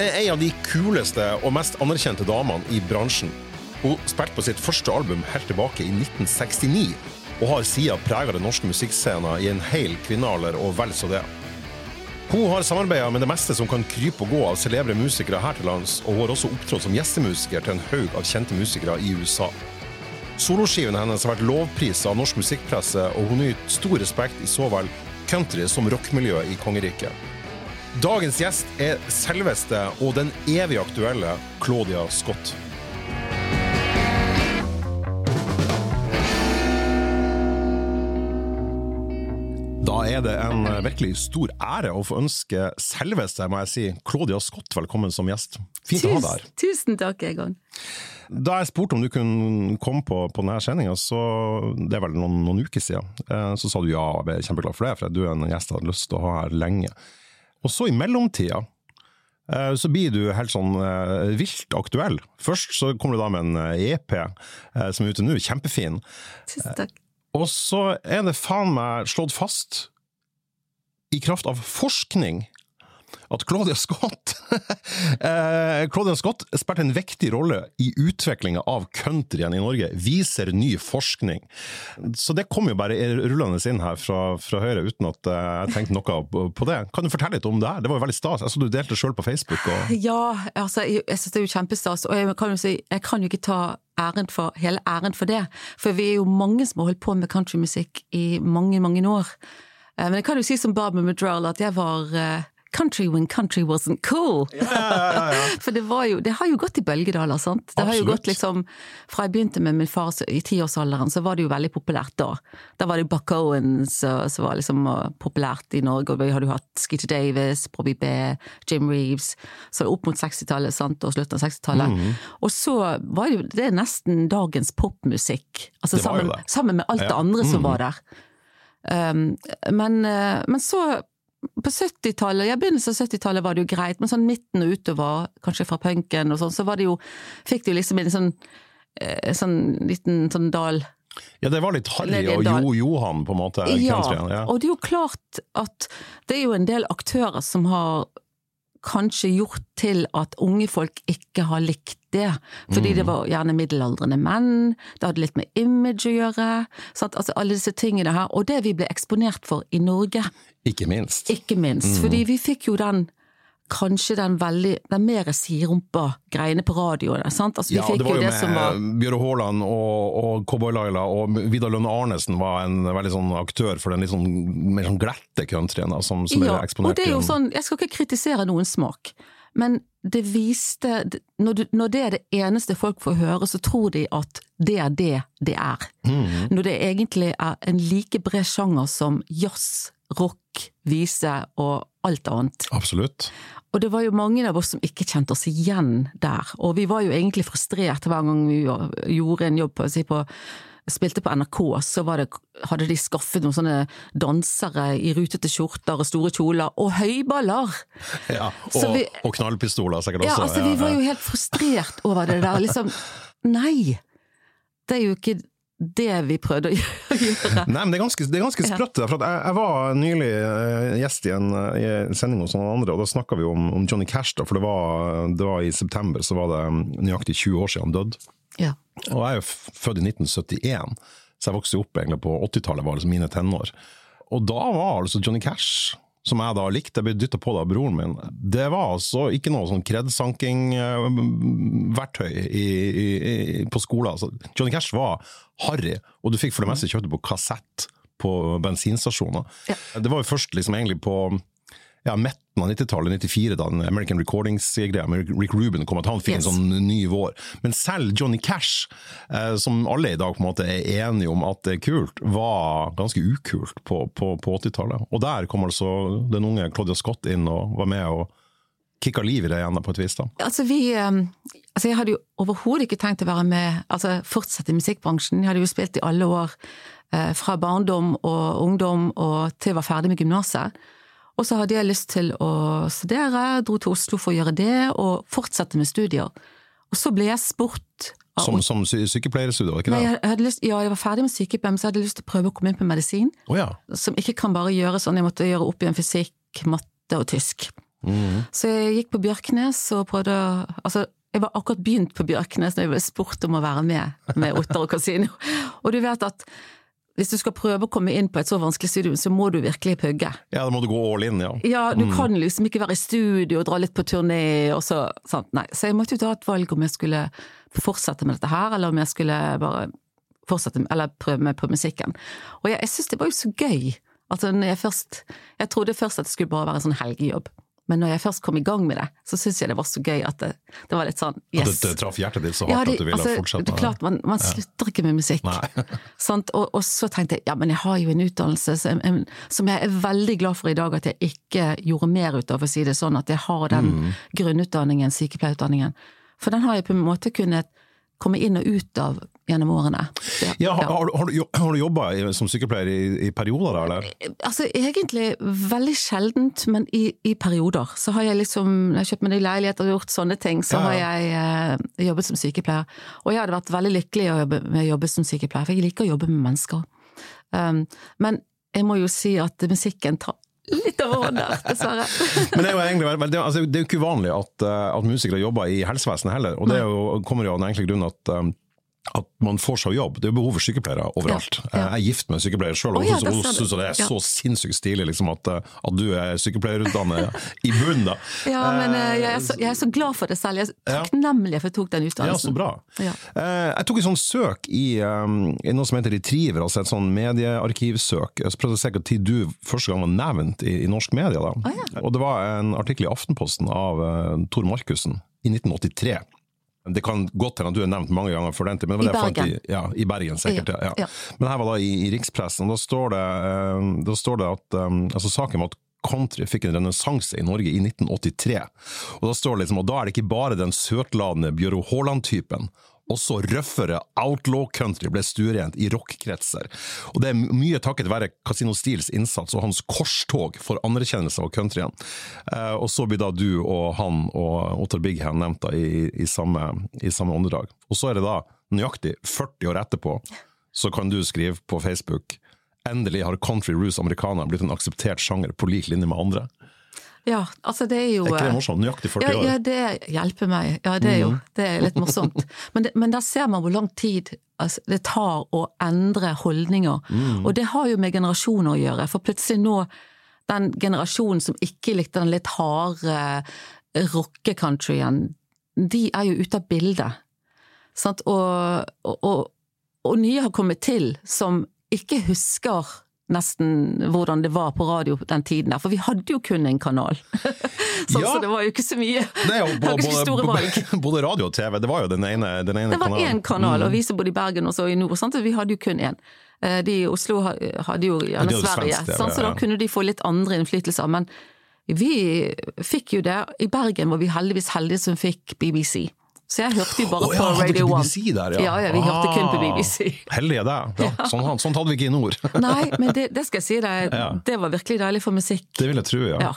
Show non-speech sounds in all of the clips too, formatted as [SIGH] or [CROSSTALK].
er en av de kuleste og mest anerkjente damene i bransjen. Hun spilte på sitt første album helt tilbake i 1969, og har siden prega den norske musikkscenen i en hel kvinnealder og vel så det. Hun har samarbeida med det meste som kan krype og gå av celebre musikere her til lands, og hun har også opptrådt som gjestemusiker til en haug av kjente musikere i USA. Soloskivene hennes har vært lovprisa av norsk musikkpresse, og hun nyter stor respekt i så vel country som rockmiljøet i kongeriket. Dagens gjest er selveste og den evig aktuelle Claudia Scott. Da er det en virkelig stor ære å få ønske selveste, må jeg si, Claudia Scott velkommen som gjest. Fint å ha deg her. Tusen takk, Egon. Da jeg spurte om du kunne komme på, på denne sendinga, så det er vel noen, noen uker siden, eh, så sa du ja, jeg er kjempeglad for det, for du er en gjest jeg hadde lyst til å ha her lenge. Og så i mellomtida eh, så blir du helt sånn uh, vilt aktuell. Først så kommer du da med en EP uh, som er ute nå, kjempefin. Tusen takk. Og så er det faen meg slått fast, i kraft av forskning, at Claudia Scott [LAUGHS] eh, Claudia Scott spilte en viktig rolle i utviklinga av countryen i Norge, viser ny forskning. Så det kom jo bare rullende inn her fra, fra Høyre uten at eh, jeg tenkte noe på det. Kan du fortelle litt om det? her? Det var jo veldig stas. Jeg så du delte sjøl på Facebook. Og... [LAUGHS] Ja, altså, jeg, jeg syns det er jo kjempestas, og jeg kan jo si, jeg kan jo ikke ta æren for, hele æren for det, for vi er jo mange som har holdt på med countrymusikk i mange, mange år. Men jeg kan jo si som Barbara Madrell at jeg var country when country wasn't cool. Ja, ja, ja, [LAUGHS] For det, jo, det, har jo gått i bølgedaler, sant. Det Absolutt. har jo gått liksom Fra jeg begynte med min far i tiårsalderen, så var det jo veldig populært da. Da var det Buck Owens som var liksom uh, populært i Norge, og vi hadde jo hatt Skeeter Davis, Bobby B, Jim Reeves, så opp mot 60-tallet, sant, og slutten av 60-tallet. Mm. Og så var det jo det er nesten dagens popmusikk, altså sammen, sammen, med alt det andre som mm. var der. Um, men, uh, men så på 70-tallet, ja begynnelsen av 70-tallet var det jo greit, men sånn midten og utover, kanskje fra punken og sånn, så var det jo Fikk det jo liksom en sånn, eh, sånn liten sånn dal ja, det var litt Harry og Jo Johan, på en måte. Ja, ja, og det er jo klart at det er jo en del aktører som har kanskje gjort til at unge folk ikke har likt det. Fordi mm. det var gjerne middelaldrende menn, det hadde litt med image å gjøre. Altså alle disse tingene her. Og det vi ble eksponert for i Norge. Ikke minst. Ikke minst. Mm. Fordi vi fikk jo den kanskje den veldig den mer siderumpa-greiene på radioen. Sant? Altså, ja, det var jo, det med var... Bjøre Haaland og, og Cowboy-Laila, og Vidar Lønne Arnesen var en veldig sånn aktør for den litt sånn mer sånn glette countryen som, som ja, er eksponert. Og det er jo sånn, jeg skal ikke kritisere noen smak, men det viste når, du, når, det er det eneste folk får høre, så tror de at det er det det er. Mm. Når det egentlig er en like bred sjanger som jazz, rock, vise og alt annet. Absolutt. Og det var jo mange av oss som ikke kjente oss igjen der, og vi var jo egentlig frustrert hver gang vi gjorde en jobb på, si på spilte på NRK, så det, hadde de skaffet noen sånne dansere i rutete skjorter og store kjoler, og høyballer! Ja, og, vi, og knallpistoler sikkert også. Ja, altså vi var jo helt frustrert over det der, liksom. [LAUGHS] Nei! Det er jo ikke det vi prøvde å [LAUGHS] gjøre. Nei, men Det er ganske, det er ganske sprøtt. For jeg, jeg, var nylig eh, gjest i en, i en sending hos noen andre, og da snakka vi om, om, Johnny Cash. Da, for det var, det var, i september, så var det um, nøyaktig 20 år siden han døde. Ja. Og jeg er jo født i 1971, så jeg vokste opp egentlig på 80-tallet, var liksom mine tenår. Og da var altså Johnny Cash som jeg da likte, jeg ble dytta på det av broren min, det var altså ikke noe sånn kredsanking-verktøy på skolen. Altså, Johnny Cash var harry, og du fikk for det meste kjøpt på kassett på bensinstasjoner. Ja. Det var jo først liksom egentlig på ja, midten av 90-tallet, 94, da den American Recordings-greia med Rick Rubin kom, at han fikk yes. en sånn ny vår. Men selv Johnny Cash, eh, som alle i dag på en måte er enige om at det er kult, var ganske ukult på, på, på 80-tallet. Og der kom altså den unge Claudia Scott inn og var med og kicka liv i det igjen på et vis. da. Altså vi, eh, altså Jeg hadde jo overhodet ikke tenkt å være med, altså fortsette i musikkbransjen. Jeg hadde jo spilt i alle år, eh, fra barndom og ungdom og til jeg var ferdig med gymnaset. Og så hadde jeg lyst til å studere, dro til Oslo for å gjøre det, og fortsette med studier. Og så ble jeg spurt Som, som sykepleierstudier, ikke det? Nei, jeg lyst, ja, jeg var ferdig med sykepleier, men så hadde jeg lyst til å prøve å komme inn på medisin. Oh, ja. Som ikke kan bare gjøre sånn, jeg måtte gjøre opp igjen fysikk, matte og tysk. Mm. Så jeg gikk på Bjørknes og prøvde å Altså, jeg var akkurat begynt på Bjørknes når jeg ble spurt om å være med med Otter og Casino. [LAUGHS] Og du vet at hvis du skal prøve å komme inn på et så vanskelig studium, så må du virkelig pugge. Ja, da må du gå all in, ja. Ja, du mm. kan liksom ikke være i studio og dra litt på turné og så sant. Nei, så jeg måtte jo ta et valg om jeg skulle fortsette med dette her, eller om jeg skulle bare fortsette, eller prøve meg på musikken. Og jeg, jeg syns det var jo så gøy. Altså, jeg først Jeg trodde først at det skulle bare være en sånn helgejobb. Men når jeg først kom i gang med det, så syntes jeg det var så gøy at det, det var litt sånn yes. At det, det traff hjertet ditt så hardt ja, det, at du ville altså, fortsette? Det er klart, man, man slutter ikke med musikk. [LAUGHS] og, og, så tenkte jeg ja, men jeg har jo en utdannelse som, en, som, jeg er veldig glad for i dag at jeg ikke gjorde mer ut av, for å si det sånn, at jeg har den mm. grunnutdanningen, sykepleierutdanningen. For den har jeg på en måte kunnet komme inn og ut av gjennom årene. Ja, ja, har, har, har, du, har du jobba som sykepleier i, i, perioder, da, eller? Altså, egentlig veldig sjeldent, men i, i, perioder. Så har jeg liksom, når jeg kjøpt meg ny leilighet og gjort sånne ting, så ja. har jeg eh, jobbet som sykepleier. Og jeg hadde vært veldig lykkelig å jobbe, med å jobbe som sykepleier, for jeg liker å jobbe med mennesker. Um, men jeg må jo si at musikken tar litt over der, dessverre. [LAUGHS] Men det er jo egentlig det, altså, det er jo ikke uvanlig at, eh, at musikere jobber i helsevesenet heller, og det jo, kommer jo av den enkle grunn at um, at man får seg jobb. Det er behov for sykepleiere overalt. Ja, ja. Jeg er gift med en sykepleier sjøl, og oh, ja, syns det er så sinnssykt stilig liksom, at, eh, at, du er sykepleierutdannet i bunnen. Da. Ja, men eh, jeg, er så, jeg, er så, glad for det selv. Jeg er takknemlig for at jeg tok den utdannelsen. Ja, så bra. Eh, jeg tok et sånt søk i, um, i, noe som heter Retriever, altså et sånn mediearkivsøk. Jeg prøvde å se når du første gang var nevnt i, i norsk media. Da. Oh, og det var en artikkel i Aftenposten av uh, Tor Markussen i 1983. Det kan godt hende at du er nevnt mange ganger for den tid. I Bergen. I, ja, I Bergen, sikkert. Ja, ja. Men her var da i, i rikspressen, og da står det, uh, da står det at um, altså saken var at country fikk en renessanse i Norge i 1983. Og da står det liksom, og da er det ikke bare den søtladende Bjøro Haaland-typen også røffere outlaw country ble stuerent i rockkretser. Og det er mye takket være Casino Steels innsats og hans korstog for anerkjennelse av countryen. Eh, og så blir da du og han og Ottar Bighan nevnt da i, i, samme, i samme åndedrag. Og så er det da nøyaktig 40 år etterpå, så kan du skrive på Facebook Endelig har country roose americana blitt en akseptert sjanger på lik linje med andre. Ja, altså det er jo Er ikke det morsomt? Nøyaktig 40 år? Ja, ja, det hjelper meg. Ja, det er jo mm. det er litt morsomt. [LAUGHS] Men, det, men da ser man hvor lang tid altså, det tar å endre holdninger. Mm. Og det har jo med generasjoner å gjøre. For plutselig nå, den generasjonen som ikke likte den litt harde rockecountryen, de er jo ute av bildet. Sant? Og, og, og, og nye har kommet til som ikke husker nesten hvordan det var på radio den tiden der, for vi hadde jo kun en kanal. [LAUGHS] sånn, ja. Så det var jo ikke så mye Det jo, både, ikke store valg. [LAUGHS] Både radio og TV, det var jo den ene, den ene Det var én kanal, mm. og vi som bodde i Bergen og så i nord, sant? vi hadde jo kun én. Eh, de i Oslo hadde jo gjerne Sverige, svensk, ja, så da kunne de få litt andre innflytelser. Men vi fikk jo det. I Bergen var vi heldigvis heldige som fikk BBC. Så jeg hørte jo bare oh, ja, på Radio One. BBC der, ja. ja, ja vi ah, hørte kun på BBC. Heldige deg. Ja, sånn, sånt hadde vi ikke i nord. Nei, men det, det, skal jeg si deg, [LAUGHS] det var virkelig deilig for musikk. Det vil jeg tro, ja.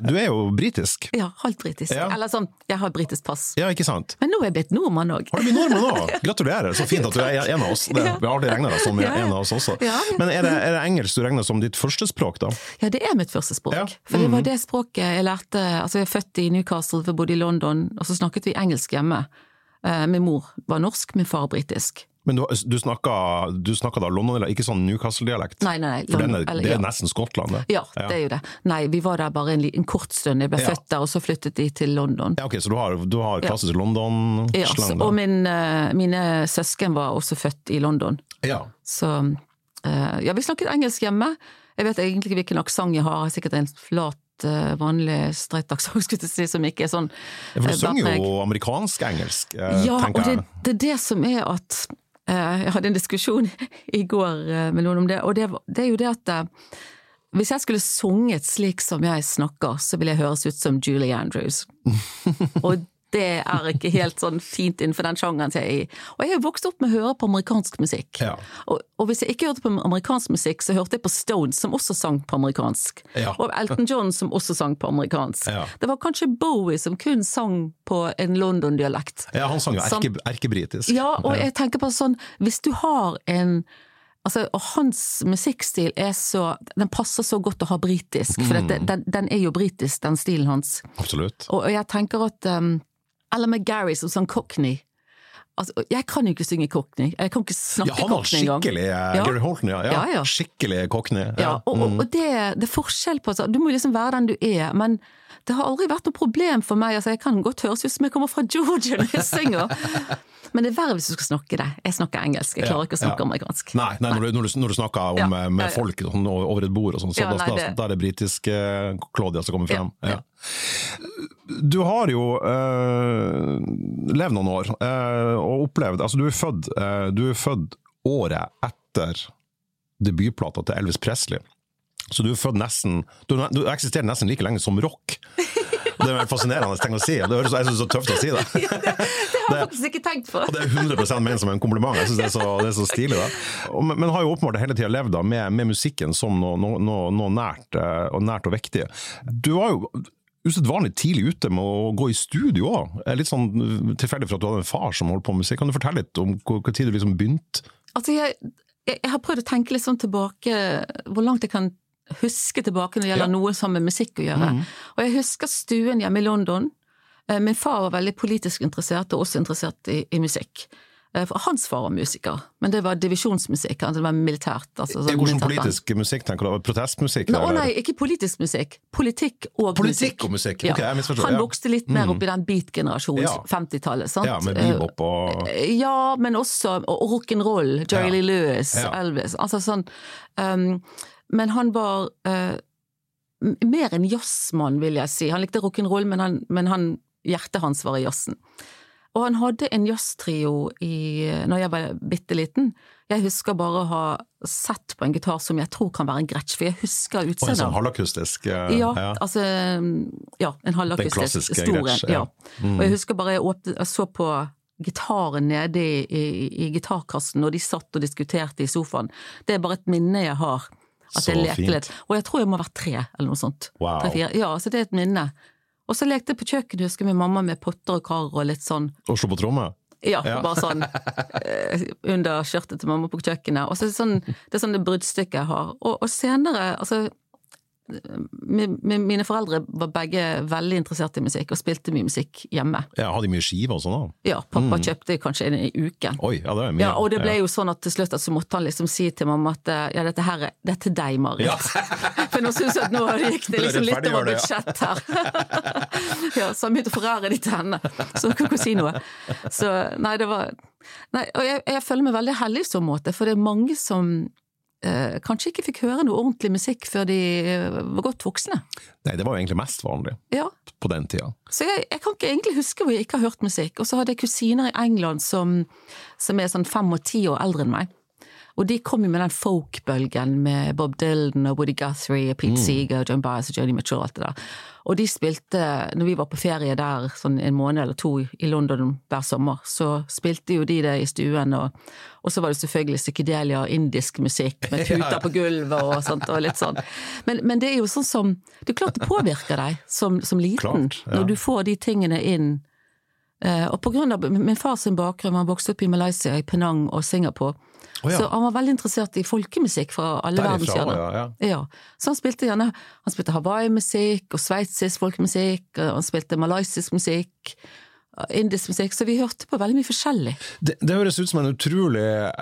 Du er jo britisk. Ja, halvt britisk. Ja. Eller sånn, jeg har britisk pass. Ja, ikke sant? Men nå er jeg blitt nordmann òg. Har du blitt nordmann òg? Gratulerer, så fint at du er en av oss. Det, vi har alltid regna deg som en av oss også. Men er det, er det, engelsk du regner som ditt første språk, da? Ja, det er mitt første språk. Ja. For det var mhm. det språket jeg lærte Altså, jeg er født i Newcastle, vi bodde i London, og så snakket vi engelsk hjemme. Eh, min mor var norsk, min far britisk. Men du, du snakka da London, eller ikke sånn Newcastle-dialekt? Nei, nei, nei. For er, det er ja. nesten Skottland, det? Ja, ja, det er jo det. Nei, vi var der bare en, en kort stund. Jeg ble ja. født der, og så flyttet de til London. Ja, ok, Så du har, du har klassisk London-slang? Ja, så, og min, uh, mine søsken var også født i London. Ja. Så uh, ja, vi snakket engelsk hjemme. Jeg vet egentlig ikke hvilken aksent jeg har, sikkert en flat vanlig streit aksent, [LAUGHS] skulle jeg si, som ikke er sånn ja, For du synger jo amerikansk-engelsk, eh, ja, tenker jeg. Ja, og det, det er det som er at Eh, jeg hadde en diskusjon [LAUGHS] i går eh, med noen om det, og det, det er jo det at eh, hvis jeg skulle sunget slik som jeg snakker, så ville jeg høres ut som Julie Andrews. [LAUGHS] og det er ikke helt sånn fint innenfor den sjangeren jeg er i. Og jeg er jo vokst opp med å høre på amerikansk musikk. Ja. Og, og, hvis jeg ikke hørte på amerikansk musikk, så hørte jeg på Stones, som også sang på amerikansk. Ja. Og Elton John, som også sang på amerikansk. Ja. Det var kanskje Bowie som kun sang på en London-dialekt. Ja, han sang jo erke, erkebritisk. Ja, og jeg tenker på sånn, hvis du har en Altså, og hans musikkstil er så Den passer så godt å ha britisk, for Mm. den, den er jo britisk, den stilen hans. Absolutt. Og, og jeg tenker at um, Eller med Gary som sånn cockney. Altså, jeg kan jo ikke synge cockney. Jeg kan ikke snakke Ja, cockney engang. eh, Ja. Gary Holton, ja. ja. Ja. Skikkelig cockney. Ja, og, og, Mm. og det, det er forskjell på altså, Du må liksom være den du er, men det har aldri vært noe problem for meg. Altså, jeg kan godt høres ut som jeg kommer fra Georgia når jeg synger, men det er verre hvis du skal snakke det. Jeg snakker engelsk, jeg klarer ikke å snakke Ja, amerikansk. Nei, nei du, når, du, når du snakker om, Ja, eh, med folk sånn, over et bord og sånn, så Ja, nei, det- da er det britiske eh, Claudia som kommer frem. ja. Du har jo eh, levd noen år eh, og opplevd Altså, du er født, du er født året etter debutplata til Elvis Presley. Så du er født nesten Du, du eksisterer nesten like lenge som rock. Det er en fascinerende ting å si. Det høres jeg synes så tøft å si det. [LAUGHS] Det har jeg faktisk ikke tenkt på. Og det er 100 ment som en kompliment. Jeg synes det er så, det er så stilig. Og, men, har jo åpenbart hele tida levd da, med, med musikken som noe, noe, noe, nært, eh, og nært og viktig. Du var jo usedvanlig tidlig ute med å gå i studio òg. Litt sånn tilfeldig for at du hadde en far som holdt på med musikk. Kan du fortelle litt om tid du liksom begynte? Altså, jeg, jeg, jeg har prøvd å tenke litt sånn tilbake, hvor langt jeg kan huske tilbake når det gjelder Ja. noe som med musikk å gjøre. Mm. Og jeg husker stuen hjemme i London. Eh, Min far var veldig politisk interessert, og også interessert i, i musikk. Eh, For hans far var musiker, men det var divisjonsmusikk, altså det var militært. Altså, sånn Hvordan politisk musikk tenker du? Protestmusikk? Nei, å nei, ikke politisk musikk. Politikk og Politikk musikk. og musikk. Ok, jeg Han vokste litt mer opp i den beat-generasjonen, Ja. 50-tallet. sant? Ja, med Eh, bebop og ja, men også og rock'n'roll. Jerry Ja. Lee Lewis, Ja. Elvis. Altså sånn um, Men han var eh, mer en jazzmann, vil jeg si. Han likte rock'n'roll, men, han, men han, hjertet hans var i jazzen. Og han hadde en jazztrio i når jeg var bitte liten. Jeg husker bare å ha sett på en gitar som jeg tror kan være en Gretsch, for jeg husker en utseendet. sånn halvakustisk eh, Ja, ja. altså Ja, en halvakustisk stor en. Ja. Mm. Og jeg husker bare jeg, åpnet, jeg så på gitaren nede i, i, i gitarkassen, og de satt og diskuterte i sofaen. Det er bare et minne jeg har. At Så jeg lekte fint. litt. Og jeg tror jeg må ha vært tre, eller noe sånt. Wow. Tre-fire. Ja, så det er et minne. Og så lekte jeg på kjøkkenet, husker jeg, med mamma med potter og kar og litt sånn Og slå på tromme? ja, Ja. bare sånn [LAUGHS] eh, under skjørtet til mamma på kjøkkenet. Og så er det sånn, det er sånn det bruddstykket jeg har. Og, og senere, altså Mine foreldre var begge veldig interessert i musikk, og spilte mye musikk hjemme. Ja, Hadde de mye skiver og sånn? da? Ja, pappa kjøpte kanskje en i uken. Oi, ja, det er mye. Ja, og det ble jo sånn at til slutt at så måtte han liksom si til mamma at eh, ja, dette her er, det er til deg, Marit. Ja. [LAUGHS] For nå syns jeg at nå gikk det liksom litt over budsjett her. [LAUGHS] ja, så han begynte å forære de til henne, så hun kunne ikke si noe. Så nei, det var Nei, og jeg, jeg føler meg veldig heldig i så måte, for det er mange som kanskje ikke fikk høre noe ordentlig musikk før de eh, var godt voksne. Nei, det var jo egentlig mest vanlig Ja, på den tida. så jeg, jeg kan ikke egentlig huske hvor jeg ikke har hørt musikk. Og så hadde jeg kusiner i England som, som er sånn fem og ti år eldre enn meg. Og de kom jo med den folk-bølgen med Bob Dylan og Woody Guthrie og Pete Seeger og John Byers og Joni Mitchell og alt det der. Og de spilte, når vi var på ferie der sånn en måned eller to i London hver sommer, så spilte jo de det i stuen, og, og så var det selvfølgelig psykedelia og indisk musikk med [LAUGHS] puter på gulvet og sånt, og litt sånn. Men, men det er jo sånn som Det er klart det påvirker deg som, som liten, Klart, ja. når du får de tingene inn. Eh, og på grunn av min fars bakgrunn, han vokste opp i Malaysia, i Penang og Singapore, Å ja. så han var veldig interessert i folkemusikk fra alle verdenshjørner. ja, ja. Ja, så han spilte gjerne Han spilte Hawaii-musikk og sveitsisk folkemusikk, og han spilte malaysisk musikk, indisk musikk, så vi hørte på veldig mye forskjellig. Det, det høres ut som en utrolig eh,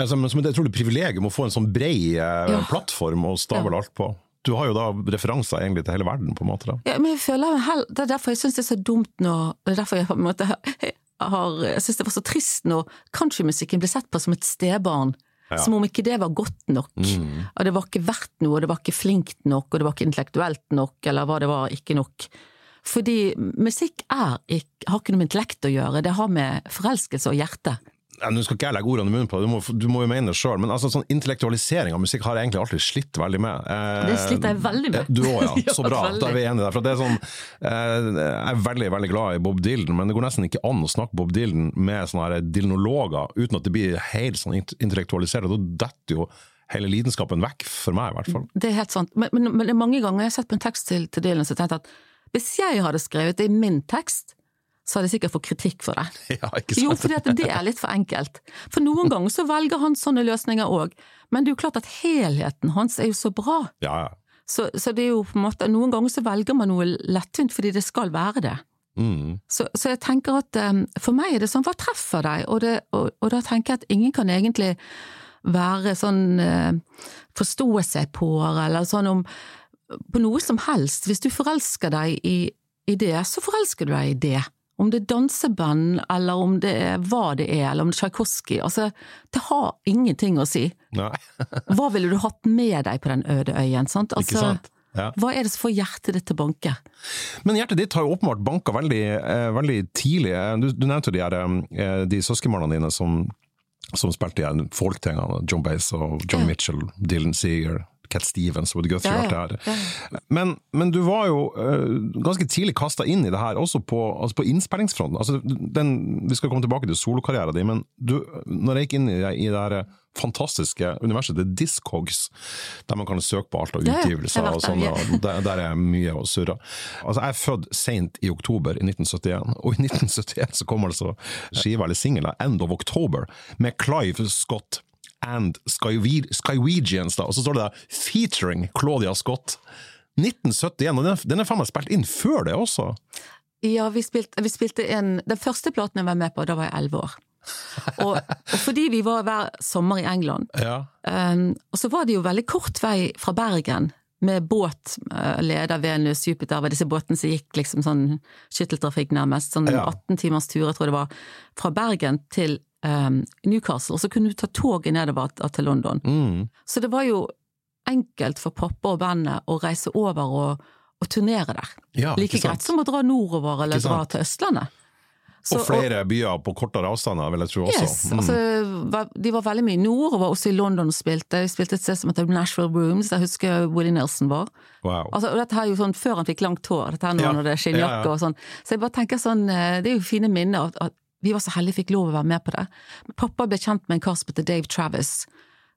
altså, Som et utrolig privilegium å få en sånn brei eh, plattform å stable alt på. Du har jo da referanser egentlig til hele verden, på en måte. da. Ja, men jeg føler Det er derfor jeg syns det er så dumt nå, Det er derfor jeg på en måte [LAUGHS] har Jeg syns det var så trist når countrymusikken ble sett på som et stebarn. Som om ikke det var godt nok. Og det var ikke verdt noe, og det var ikke flinkt nok, og det var ikke intellektuelt nok, eller hva det var, ikke nok. Fordi musikk er ikke, har ikke noe med intellekt å gjøre, det har med forelskelse og hjerte. Nå skal ikke jeg legge ordene i munnen på det, du må, du må jo mene det sjøl, men altså, sånn intellektualisering av musikk har jeg egentlig alltid slitt veldig med. Eh, Det sliter jeg veldig med. Du òg, [LAUGHS] ja. Så bra. Da er vi enige der. For det er sånn, eh, jeg er veldig veldig glad i Bob Dylan, men det går nesten ikke an å snakke Bob Dylan med sånne dylanologer uten at det blir helt sånn intellektualisert. Da detter jo hele lidenskapen vekk, for meg i hvert fall. Det er helt sant. Men, men, men mange ganger jeg har sett på en tekst til, til Dylan og tenkt at hvis jeg hadde skrevet det i min tekst, så hadde jeg sikkert fått kritikk for det. [LAUGHS] Ja, ikke sant? Jo, at det er litt for enkelt. For noen [LAUGHS] ganger så velger han sånne løsninger òg, men det er jo klart at helheten hans er jo så bra. Ja, ja. Så, så det er jo på en måte, noen ganger så velger man noe lettvint fordi det skal være det. Mm. Så, så jeg tenker at um, for meg er det sånn, hva treffer deg? Og, det, og, og, da tenker jeg at ingen kan egentlig være sånn uh, forstå seg på, eller sånn om på noe som helst. Hvis du forelsker deg i, i det, så forelsker du deg i det. Om det er danseband, eller om det er hva det er, eller om det er Tsjajkovskij. Altså, det har ingenting å si. Nei. [LAUGHS] Hva ville du hatt med deg på den øde øyen? Sant? Altså, Ikke sant? Ja. Hva er det som får hjertet ditt til å banke? Men hjertet ditt har jo åpenbart banka veldig, eh, veldig tidlig. Du, du nevnte de, her, eh, de søskenbarna dine som, som spilte i folktingene. John Bass og John Ja. Mitchell, Dylan Seeger, Cat Stevens, Woody Guthrie, Ja, alt det her. Men, men du var jo uh, ganske tidlig kasta inn i det her, også på, altså på innspillingsfronten. Altså den, vi skal komme tilbake til solokarrieren din, men du, når jeg gikk inn i, i det her fantastiske universet, det er Discogs, der man kan søke på alt av Ja, ja. utgivelser og sånn, der, der er mye å surre. Altså, jeg er født sent i oktober i 1971, og i 1971 så kom altså skiva eller singelen 'End of October' med Clive Scott and Skywegians, da, og så står det der 'featuring Claudia Scott'. 1971, og den, den er faen meg spilt inn før det også! Ja, vi spilte, vi spilte en Den første platen jeg var med på, da var jeg elleve år. Og, og fordi vi var hver sommer i England, Ja. um, og så var det jo veldig kort vei fra Bergen med båt, uh, Leder, Venus, Jupiter, var disse båtene som gikk liksom sånn skytteltrafikk nærmest, sånn Ja. 18 timers tur, jeg tror det var, fra Bergen til um, Newcastle, og så kunne du ta toget nedover til- London. Mm. Så det var jo enkelt for pappa og bandet å reise over og, og turnere der. Ja, like greit som å dra nordover eller dra til Østlandet. Så- og flere byer på kortere avstander, vil jeg tro også. Yes, Mm. altså, de var veldig mye nord, og var også i London og spilte. Vi spilte et sted som heter Nashville Rooms, der husker jeg Willie Nelson var. wow. Altså, og dette her er jo sånn før han fikk langt hår, dette her nå Ja, når det er skinnjakke ja, ja. og sånn. Så jeg bare tenker sånn, eh, det er jo fine minner at, at vi var så heldige fikk lov å være med på det. Pappa ble kjent med en kar som heter Dave Travis,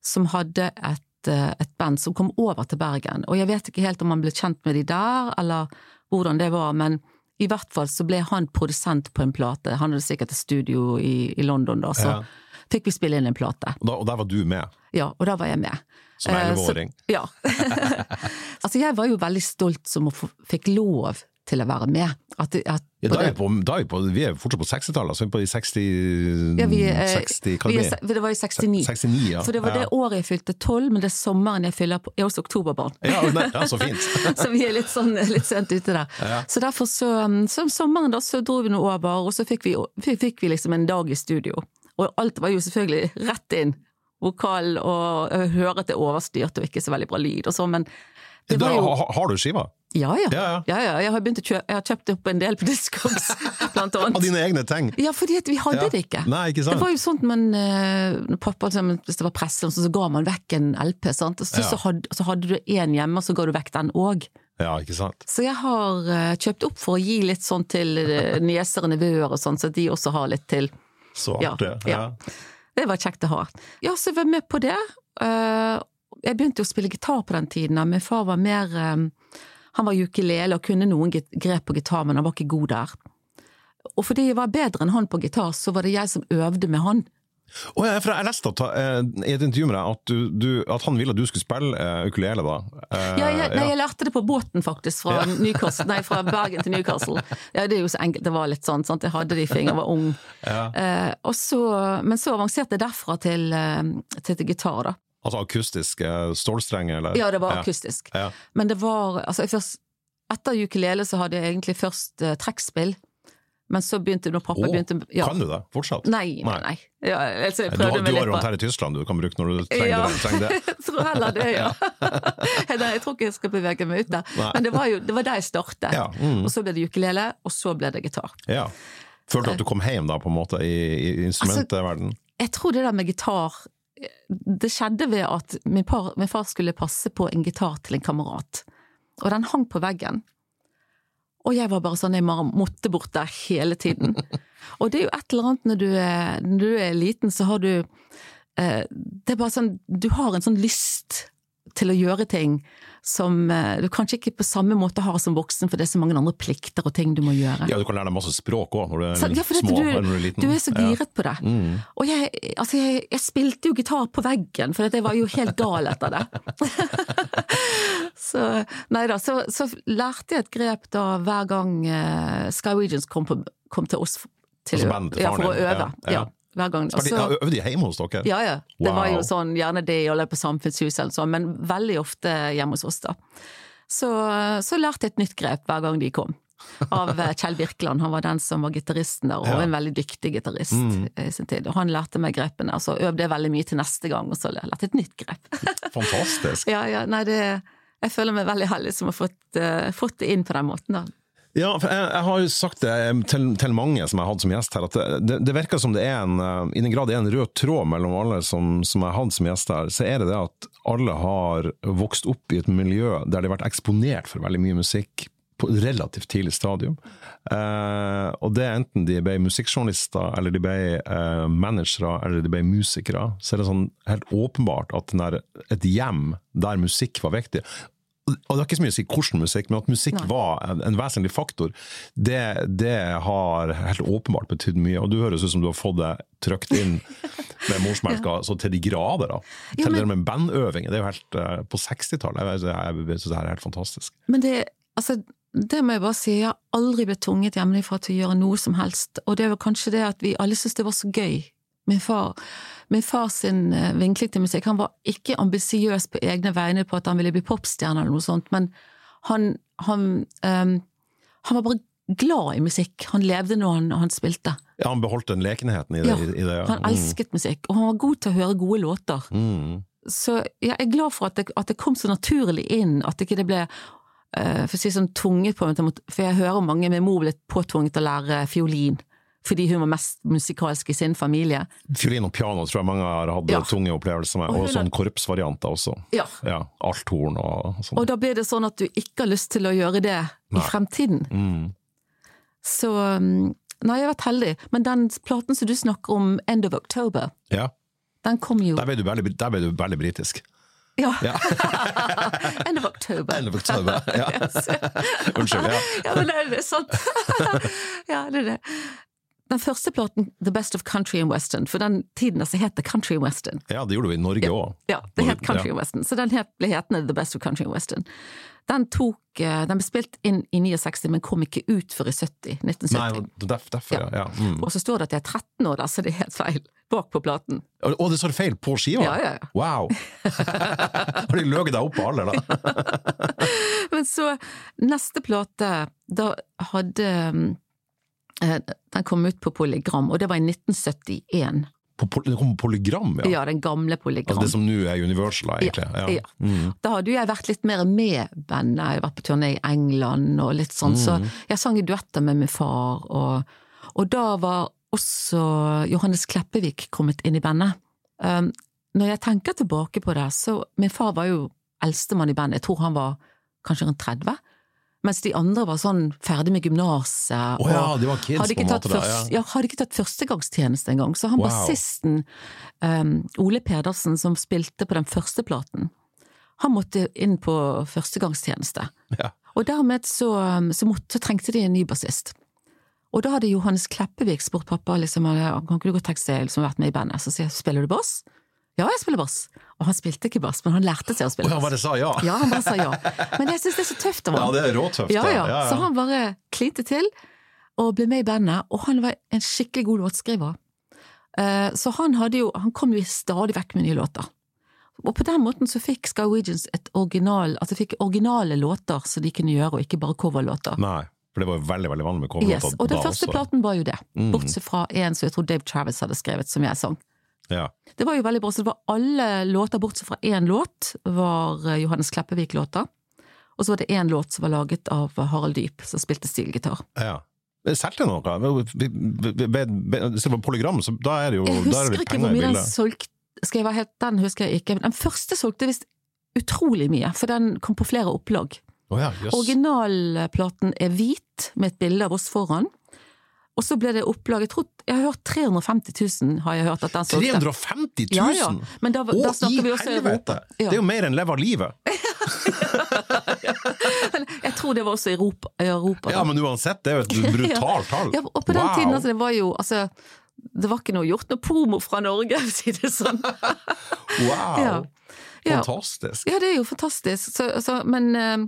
som hadde et, eh, et band som kom over til Bergen. Og jeg vet ikke helt om han ble kjent med de der, eller hvordan det var, men i hvert fall så ble han produsent på en plate. Han hadde sikkert et studio i, i London da, så Ja. fikk vi spille inn en plate. Og, da, og der var du med, Ja, og da var jeg med. som Eh, elleveåring. Ja. [LAUGHS] altså, jeg var jo veldig stolt som å fikk lov til å være med. At, at, Ja, da er vi, på, da er vi, på, vi er fortsatt på 60-tallet, altså vi er på de 60, ja, vi, eh, 60 hva vi det er, det var i 69. 69, ja. For det var ja. det året jeg fylte tolv, men det er sommeren jeg fyller på. Jeg er også oktoberbarn. Ja, nei, ja, så fint. [LAUGHS] så vi er litt sånn litt sent ute der. Så derfor så, um, så sommeren da så dro vi nå over, og så fikk vi, fikk, vi liksom en dag i studio. Og alt var jo selvfølgelig rett inn. Vokal og høre at det er overstyrt og ikke så veldig bra lyd og sånn, men det Da, var jo ha- har du skiva? Ja ja. Ja, ja. ja. Jeg har kjøpe, jeg har kjøpt opp en del på Discogs, [LAUGHS] blant annet. Av dine egne ting? Ja, fordi vi hadde det ikke. Nei, ikke sant? Det var jo sånn man, uh, pappa, hvis det var presse, så, så ga man vekk en LP, sant? Og så, så, hadde, så hadde du én hjemme, og så ga du vekk den òg. Ja, ikke sant? Så jeg har uh, kjøpt opp for å gi litt sånn til [LAUGHS] uh, nieser og nevøer og sånn, så de også har litt til. Så Ja, artig. ja. Det var kjekt å ha. Ja, så jeg var med på det. Uh, jeg begynte jo å spille gitar på den tiden, og min far var mer eh, Han var ukulele og kunne noen grep på gitar, men han var ikke god der. Og fordi jeg var bedre enn han på gitar, så var det jeg som øvde med han. Oh, ja, for jeg leste at, eh, i et intervju med deg at, du, du, at han ville at du skulle spille eh, ukulele, da. Eh, Ja, jeg, nei, jeg lærte det på båten, faktisk, fra, [LAUGHS] Newcastle, nei, fra Bergen til Newcastle. Ja, det jo så enkelt, det var litt sånn, sant? jeg hadde de fingrene jeg var ung. Ja. Eh, så, men så avanserte jeg derfra til, til, til gitar, da. Altså akustiske stålstrenger, eller? Ja, det var akustisk. Ja. Men det var altså, først, Etter ukulele så hadde jeg egentlig først uh, trekkspill, men så begynte når pappa oh, begynte ja. Kan du det fortsatt? Nei, nei, nei. Ja, altså, Du, har- du har på her i Tyskland du kan bruke når du trenger, Ja. det, trenger det. [LAUGHS] Jeg tror heller det, ja. [LAUGHS] Jeg tror ikke jeg skal bevege meg ut der. Nei. Men det var jo det var der jeg startet. Ja, mm. Og så ble det ukulele, og så ble det gitar. Ja. Følte du at du kom hjem da, på en måte, i, i instrumentverden? Jeg tror det der med gitar Det skjedde ved at min, par, min far skulle passe på en gitar til en kamerat, og den hang på veggen. Og jeg var bare sånn, jeg måtte bort der hele tiden. [LAUGHS] Og det er jo et eller annet når du er, når du er liten, så har du eh, Det er bare sånn, du har en sånn lyst til å gjøre ting som eh, du kanskje ikke på samme måte har som voksen, for det er så mange andre plikter og ting du må gjøre. Ja, du kan lære deg masse språk òg når du er Så, ja, små. du, når du er liten. du er så giret på det. Mm. Og jeg, altså jeg, jeg spilte jo gitar på veggen, for jeg var jo helt gal etter det. [LAUGHS] så nei da, så, så lærte jeg et grep da hver gang uh, Sky Regions kom, på, kom til oss til, Altså til ja, for å øve. ja, ja. Ja, hver gang. Spilte de- Så- Øvde de hjemme hos dere? ja, ja. Det var jo sånn, gjerne det eller på Samfunnshuset eller sånn, men veldig ofte hjemme hos oss, da. Så, så lærte jeg et nytt grep hver gang de kom. Av eh, Kjell Birkeland, han var den som var gitaristen der, og Ja. en veldig dyktig gitarist Mm. i sin tid. Og han lærte meg grepene, så øvde jeg veldig mye til neste gang, og så lærte jeg et nytt grep. [LAUGHS] Fantastisk. ja, ja, nei, det Jeg føler meg veldig heldig som har fått, uh, fått det inn på den måten, da. Ja, for jeg, jeg har jo sagt det til, til mange som jeg har hatt som gjest her, at det, det, virker som det er en eh, I den grad det er en rød tråd mellom alle som, som jeg har hatt som gjest her, så er det det at alle har vokst opp i et miljø der de har vært eksponert for veldig mye musikk på et relativt tidlig stadium. Eh, og det er enten de ble musikkjournalister, eller de ble eh, managere, eller de ble musikere, så er det sånn helt åpenbart at der, et hjem der musikk var viktig og det er ikke så mye å si hvordan musikk, men at musikk Nei. var en, en vesentlig faktor, det, det har helt åpenbart betydd mye. Og du høres ut som du har fått det trykt inn med morsmelka [LAUGHS] så til de grader. da. Ja, til men- det med bandøving. Det er jo helt uh, på 60-tallet. Jeg, jeg, jeg synes det her er helt fantastisk. Men det, altså, det må jeg bare si, jeg har aldri blitt tvunget hjemmefra til å gjøre noe som helst, og det vel kanskje det at vi alle syntes det var så gøy. Min far, min far sin eh, vinkling til musikk, han var ikke ambisiøs på egne vegne på at han ville bli popstjerne eller noe sånt, men han, han, um, han var bare glad i musikk. Han levde når han, han spilte. Ja, Han beholdt den lekenheten i det. Ja, i, det ja. Han elsket musikk, og han var god til å høre gode låter. Mm. Så jeg er glad for at det, at det kom så naturlig inn, at ikke det ble eh, for å si sånn tvunget på meg For jeg hører mange med mor blitt påtvunget å lære fiolin, fordi hun var mest musikalsk i sin familie. Fiolin og piano tror jeg mange har hatt Ja. tunge opplevelser med, Og og sånn korpsvarianter også. Ja. Ja, Althorn og sånn. Og da blir det sånn at du ikke har lyst til å gjøre det Nei. i fremtiden. Mm. Så um, Nei, jeg har vært heldig. Men den platen som du snakker om, End of October, Ja, den kom jo der ble du veldig, ble du veldig britisk. Ja. Ja. [LAUGHS] End of October. End of October, ja. [LAUGHS] Unnskyld. ja. Ja, men det er sant. [LAUGHS] ja, det er det. Den første platen, The Best of Country and Western, for den tiden altså het det Country and Western. Ja, det gjorde vi i Norge òg. Ja, det het Country Ja. and Western, så den het, ble hetende The Best of Country and Western. Den tok, eh, den ble spilt inn i 69, men kom ikke ut før i 70, 1970. Nei, det er derf- derfor, ja. ja. Mm. Og så står det at jeg er 13 år, da, så det er helt feil, bak på platen. Å, det står feil på skiva? Ja, ja, ja. Wow! [LAUGHS] Har de løyet deg opp på alder, da? [LAUGHS] Men så, neste plate, da hadde eh, Den kom ut på Polygram, og det var i 1971. På, det kom på polygram, ja? Ja, den gamle Polygram. Altså det som nå er Universal, egentlig? Ja, Ja. Mm. Da hadde jo jeg vært litt mer med bandet, jeg har vært på turné i England og litt sånn, så Mm. jeg sang i duetter med min far, og, og da var også Johannes Kleppevik kommet inn i bandet. Um, når jeg tenker tilbake på det, så min far var jo eldstemann i bandet, jeg tror han var kanskje rundt 30, mens de andre var sånn ferdig med gymnaset. Oh, ja, de var kids hadde på en måte, måte, da. Ja. ja, hadde ikke tatt førstegangstjeneste engang, så han Wow. bassisten um, Ole Pedersen som spilte på den første platen, han måtte inn på førstegangstjeneste. Ja. Og dermed så, um, så, måtte, så trengte de en ny bassist. Og da hadde Johannes Kleppevik spurt pappa liksom, han du godt tenke deg liksom, vært med i bandet. Så sier jeg spiller du bass? Ja, jeg spiller bass. Og han spilte ikke bass, men han lærte seg å spille ja, bass. bare sa ja? Ja, han bare sa ja. Men jeg syns det er så tøft av Ja, det er råtøft. Ja, ja. ja. Så han bare klinte til og ble med i bandet, og han var en skikkelig god låtskriver. Eh, Så han jo, han kom jo stadig vekk med nye låter. Og på den måten så fikk Sky Regions et original, altså fikk originale låter som de kunne gjøre, og ikke bare coverlåter. Nei, for det var jo veldig veldig vanlig med coverlåter Yes, og den første også. platen var jo det, Mm. bortsett fra en som jeg tror Dave Travis hadde skrevet, som jeg sang. Ja. Det var jo veldig bra, så det var alle låter bortsett fra én låt, var eh, Johannes Kleppevik-låter. Og så var det én låt som var laget av Harald Dyp, som spilte stilgitar. ja. Solgte noe? Hvis det var polygram, så da er det jo Jeg er husker ikke hvor mye den solgte, skal jeg være helt, den husker jeg ikke. Men den første solgte visst utrolig mye, for den kom på flere opplag. Oh ja, yes. Originalplaten er hvit, med et bilde av oss foran. Og så ble det opplag Jeg tror, jeg har hørt 350 000, har jeg hørt at den solgte. 350 000?! Ja, ja. Men da, da snakker vi også! Europa. Ja. Det er jo mer enn Leve av livet! [LAUGHS] Jeg tror det var også i Europa. Europa. Ja, men uansett, det er jo et [LAUGHS] brutalt tall. Ja, og på den Wow. tiden, altså, det var jo altså det var ikke noe gjort noe promo fra Norge, for å si det sånn. [LAUGHS] Wow! Ja. Ja. Fantastisk. Ja, det er jo fantastisk. Så, så, men eh,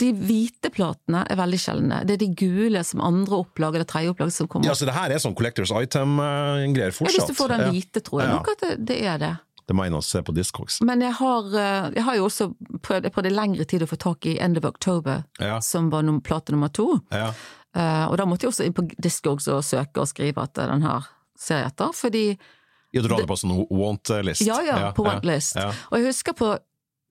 de hvite platene er veldig sjeldne. Det er de gule som andre opplag eller tredje opplag som kommer. Ja, så det her er sånn collectors item-greier fortsatt? Ja, hvis du får den hvite, tror jeg Ja. nok at det, det er det. Det må jeg inn og se på Discogs. Men jeg har, eh, jeg har jo også prøvd, jeg prøvde lengre tid å få tak i End of October, Ja. som var plate nummer to. Ja. Uh, og da måtte jeg også inn på Discogs og søke og skrive at den her ser jeg etter, fordi Ja, du drar det på sånn want-list? Ja, ja, på want list. Ja. Og jeg husker på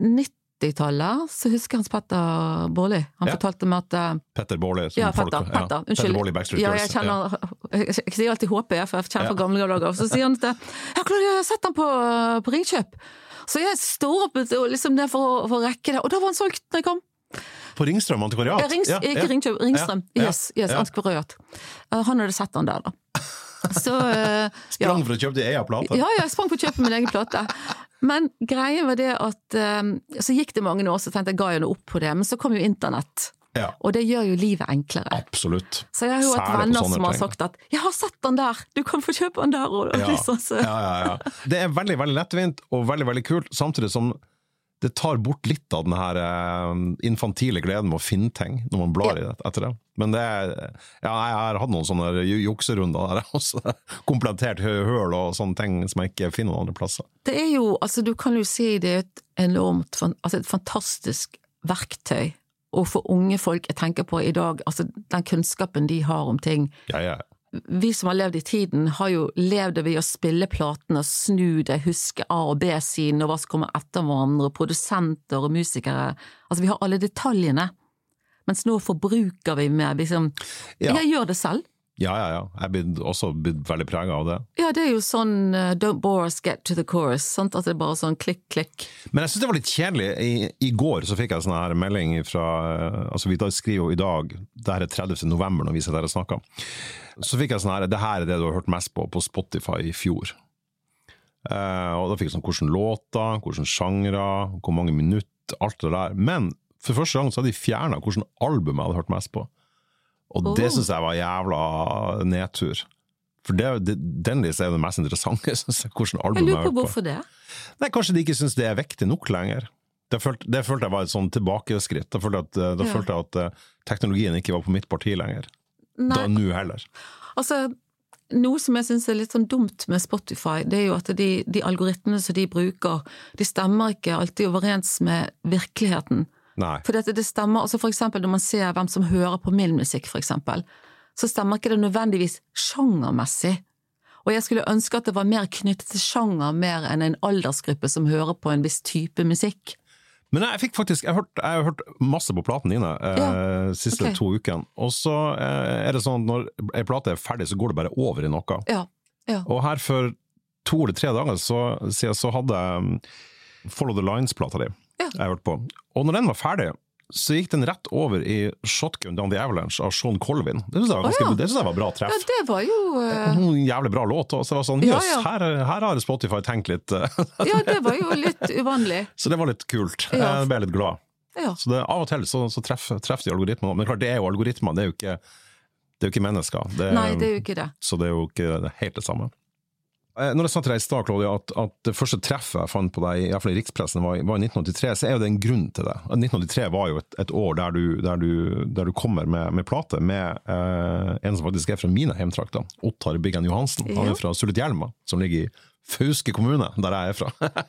90-tallet, så husker jeg Hans Petter Baarli. Han fortalte meg at eh, Petter Baarli. ja, Ja, folk- Petter. ja. Petter, Petter unnskyld. Baarli, Backstreet Ja, jeg kjenner Jeg, jeg sier alltid HP, for jeg kjenner fra gamle dager. Så sier han at Ja, Claudia, jeg har sett han på, på Ringkjøp! Så jeg står opp liksom for, for å rekke det, og da var han solgt når jeg kom! På Ringstrøm antikvariat? Ja, Rings, Ja, ikke ja. Ringkjøp, Ringstrøm. Ja, ja, Yes, yes, antikvariat. Eh, Han hadde sett han der, da. [LAUGHS] Så ja. Sprang for å kjøpe din egen plate? Ja, ja, jeg sprang for å kjøpe min egen plate. Men greien var det at eh, Så gikk det mange år, så tenkte jeg ga jeg noe opp på det. Men så kom jo internett, Ja, og det gjør jo livet enklere. absolutt. Så jeg har jo hatt venner som har sagt at 'jeg har sett den der, du kan få kjøpe den der', og Ja, [LAUGHS] liksom så ja, ja, ja. Det er veldig veldig lettvint og veldig veldig kult, samtidig som det tar bort litt av den her eh, infantile gleden med å finne ting når man blar i det etter det. Men det er, ja, jeg har hatt noen sånne jukserunder der også. [LAUGHS] Komplettert høl og sånne ting som jeg ikke finner noen andre plasser. Det er jo, altså du kan jo si det er et enormt, altså et fantastisk verktøy. Og for unge folk, jeg tenker på i dag, altså den kunnskapen de har om ting. Ja, ja. Vi som har levd i tiden, har jo levd ved å spille platene, snu det, huske A- og B-siden, og hva som kommer etter hverandre, produsenter og musikere. Altså vi har alle detaljene. Mens nå forbruker vi med liksom Ja. Jeg gjør det selv. Ja, ja, ja. Jeg er også blitt veldig prega av det. Ja, det er jo sånn uh, don't bore us, get to the chorus. Sant? At det er bare sånn klikk, klikk. Men jeg syns det var litt kjedelig. I, I går så fikk jeg sånn her melding fra Altså, vi skriver jo i dag, det her er 30. november når vi sitter her og snakker. Så fikk jeg sånn her Det her er det du har hørt mest på på Spotify i fjor. Uh, og da fikk jeg sånn hvordan låter, hvordan sjangre, hvor mange minutter, alt det der. Men for første gang så hadde de fjerna hvilket album jeg hadde hørt mest på. Og det Oh. syns jeg var jævla nedtur. For det, det, den lista er jo det mest interessante, [LAUGHS] synes jeg. Hvordan album Jeg lurer på på. hvorfor det. Nei, kanskje de ikke syns det er viktig nok lenger. Det følte, det følte jeg var et sånn tilbakeskritt. Da følte at, da Ja. følte jeg at eh, teknologien ikke var på mitt parti lenger. Nei, Da nå heller. altså noe som jeg syns er litt sånn dumt med Spotify, det er jo at de, de algoritmene som de bruker, de stemmer ikke alltid overens med virkeligheten. Nei. For det, det stemmer, altså for eksempel når man ser hvem som hører på min musikk, for eksempel, så stemmer ikke det nødvendigvis sjangermessig. Og jeg skulle ønske at det var mer knyttet til sjanger mer enn en aldersgruppe som hører på en viss type musikk. Men jeg fikk faktisk Jeg har hørt, jeg har hørt masse på platene dine eh, Ja, siste okay. to ukene. Og så eh, er det sånn at når ei plate er ferdig, så går det bare over i noe. Ja, ja. Og her for to eller tre dager så, siden så hadde jeg um, Follow the Lines-plata di Ja. jeg hørte på. Og når den var ferdig, så gikk den rett over i Shotgun Down the Avalanche av Sean Colvin. Det syns jeg, ganske- ja. jeg var bra treff. ja, det var jo Uh... En jævlig bra låt. Så det var sånn, Ja, ja. her, her har Spotify tenkt litt. eh, [LAUGHS] Ja, det var jo litt uvanlig. så det var litt kult. Jeg ble litt glad. Ja. Så det, av og til så, så treffer, treff de algoritmene. Men klart, det er jo algoritmer, det er jo ikke, det er jo ikke mennesker. Det Nei, det er jo ikke det. Så det er jo ikke helt det samme. Eh, Når jeg sa til deg i stad, Claudia, at, at det første treffet jeg fant på deg, i hvert fall i rikspressen, var, var i 1983, så er jo det en grunn til det. 1983 var jo et, et år der du, der du, der du kommer med, med plate med eh, en som faktisk er fra mine hjemtrakter, Ottar Biggen Johansen. Han er fra Sulitjelma, som ligger i Fauske kommune, der jeg er fra. [LAUGHS]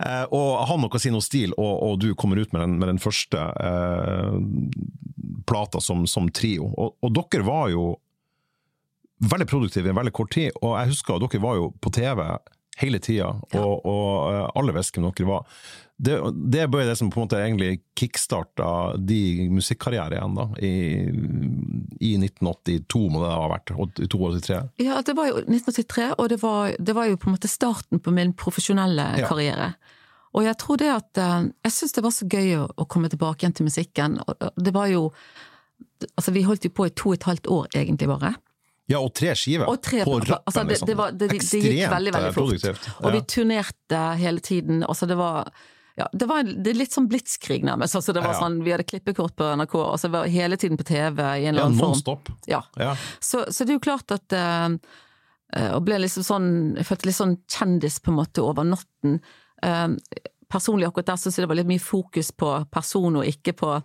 Eh, og han og å si noe stil, og, og du kommer ut med den, med den første eh, plata som, som trio. Og, og dere var jo veldig produktive i en veldig kort tid, og jeg husker at dere var jo på TV hele tida, og, og eh, alle visste hvem dere var. Det, det ble det som på en måte egentlig kickstarta de musikkarriere igjen, da, i, i 1982 må det ha vært. 82-83. Ja, det var jo 1983, og det var, det var jo på en måte starten på min profesjonelle Ja. karriere. Og jeg tror det at eh, Jeg syns det var så gøy å, å komme tilbake igjen til musikken. Og Det var jo Altså, vi holdt jo på i to og et halvt år, egentlig, bare. Ja, og tre skiver Og tre på rappen, altså, det- liksom. det var- det- det gikk veldig, veldig eh, fort. Og vi turnerte hele tiden. Altså det var ja, det var det litt sånn blitskrig nærmest. Altså det var sånn, vi hadde klippekort på NRK, og så var hele tiden på TV i en eller annen form. stop. Ja. Ja. Så, så det er jo klart at eh, eh, Og ble liksom sånn Jeg følte litt sånn kjendis på en måte over natten. Uh, personlig akkurat der syns jeg det var litt mye fokus på person og ikke på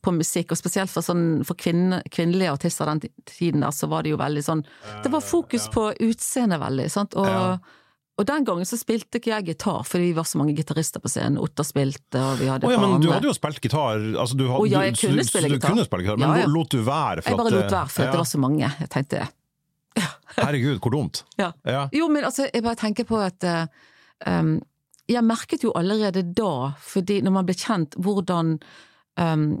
på musikk, og spesielt for, sånn, for kvinne, kvinnelige artister den tiden der, så var det jo veldig sånn Det var fokus på utseendet veldig, sant, og, Ja. og den gangen så spilte ikke jeg gitar, fordi vi var så mange gitarister på scenen. Otta spilte, og vi hadde oh, ja, men du hadde jo spilt gitar, altså du, had- oh, ja, jeg kunne du, spille du gitar. kunne spille gitar, men Ja, ja. lot du være? Jeg bare lot være, for ja. det var så mange. Jeg tenkte [LAUGHS] Herregud, hvor dumt. Ja. Ja. Jo, men altså, jeg bare tenker på at um, Jeg merket jo allerede da, fordi når man ble kjent, hvordan um,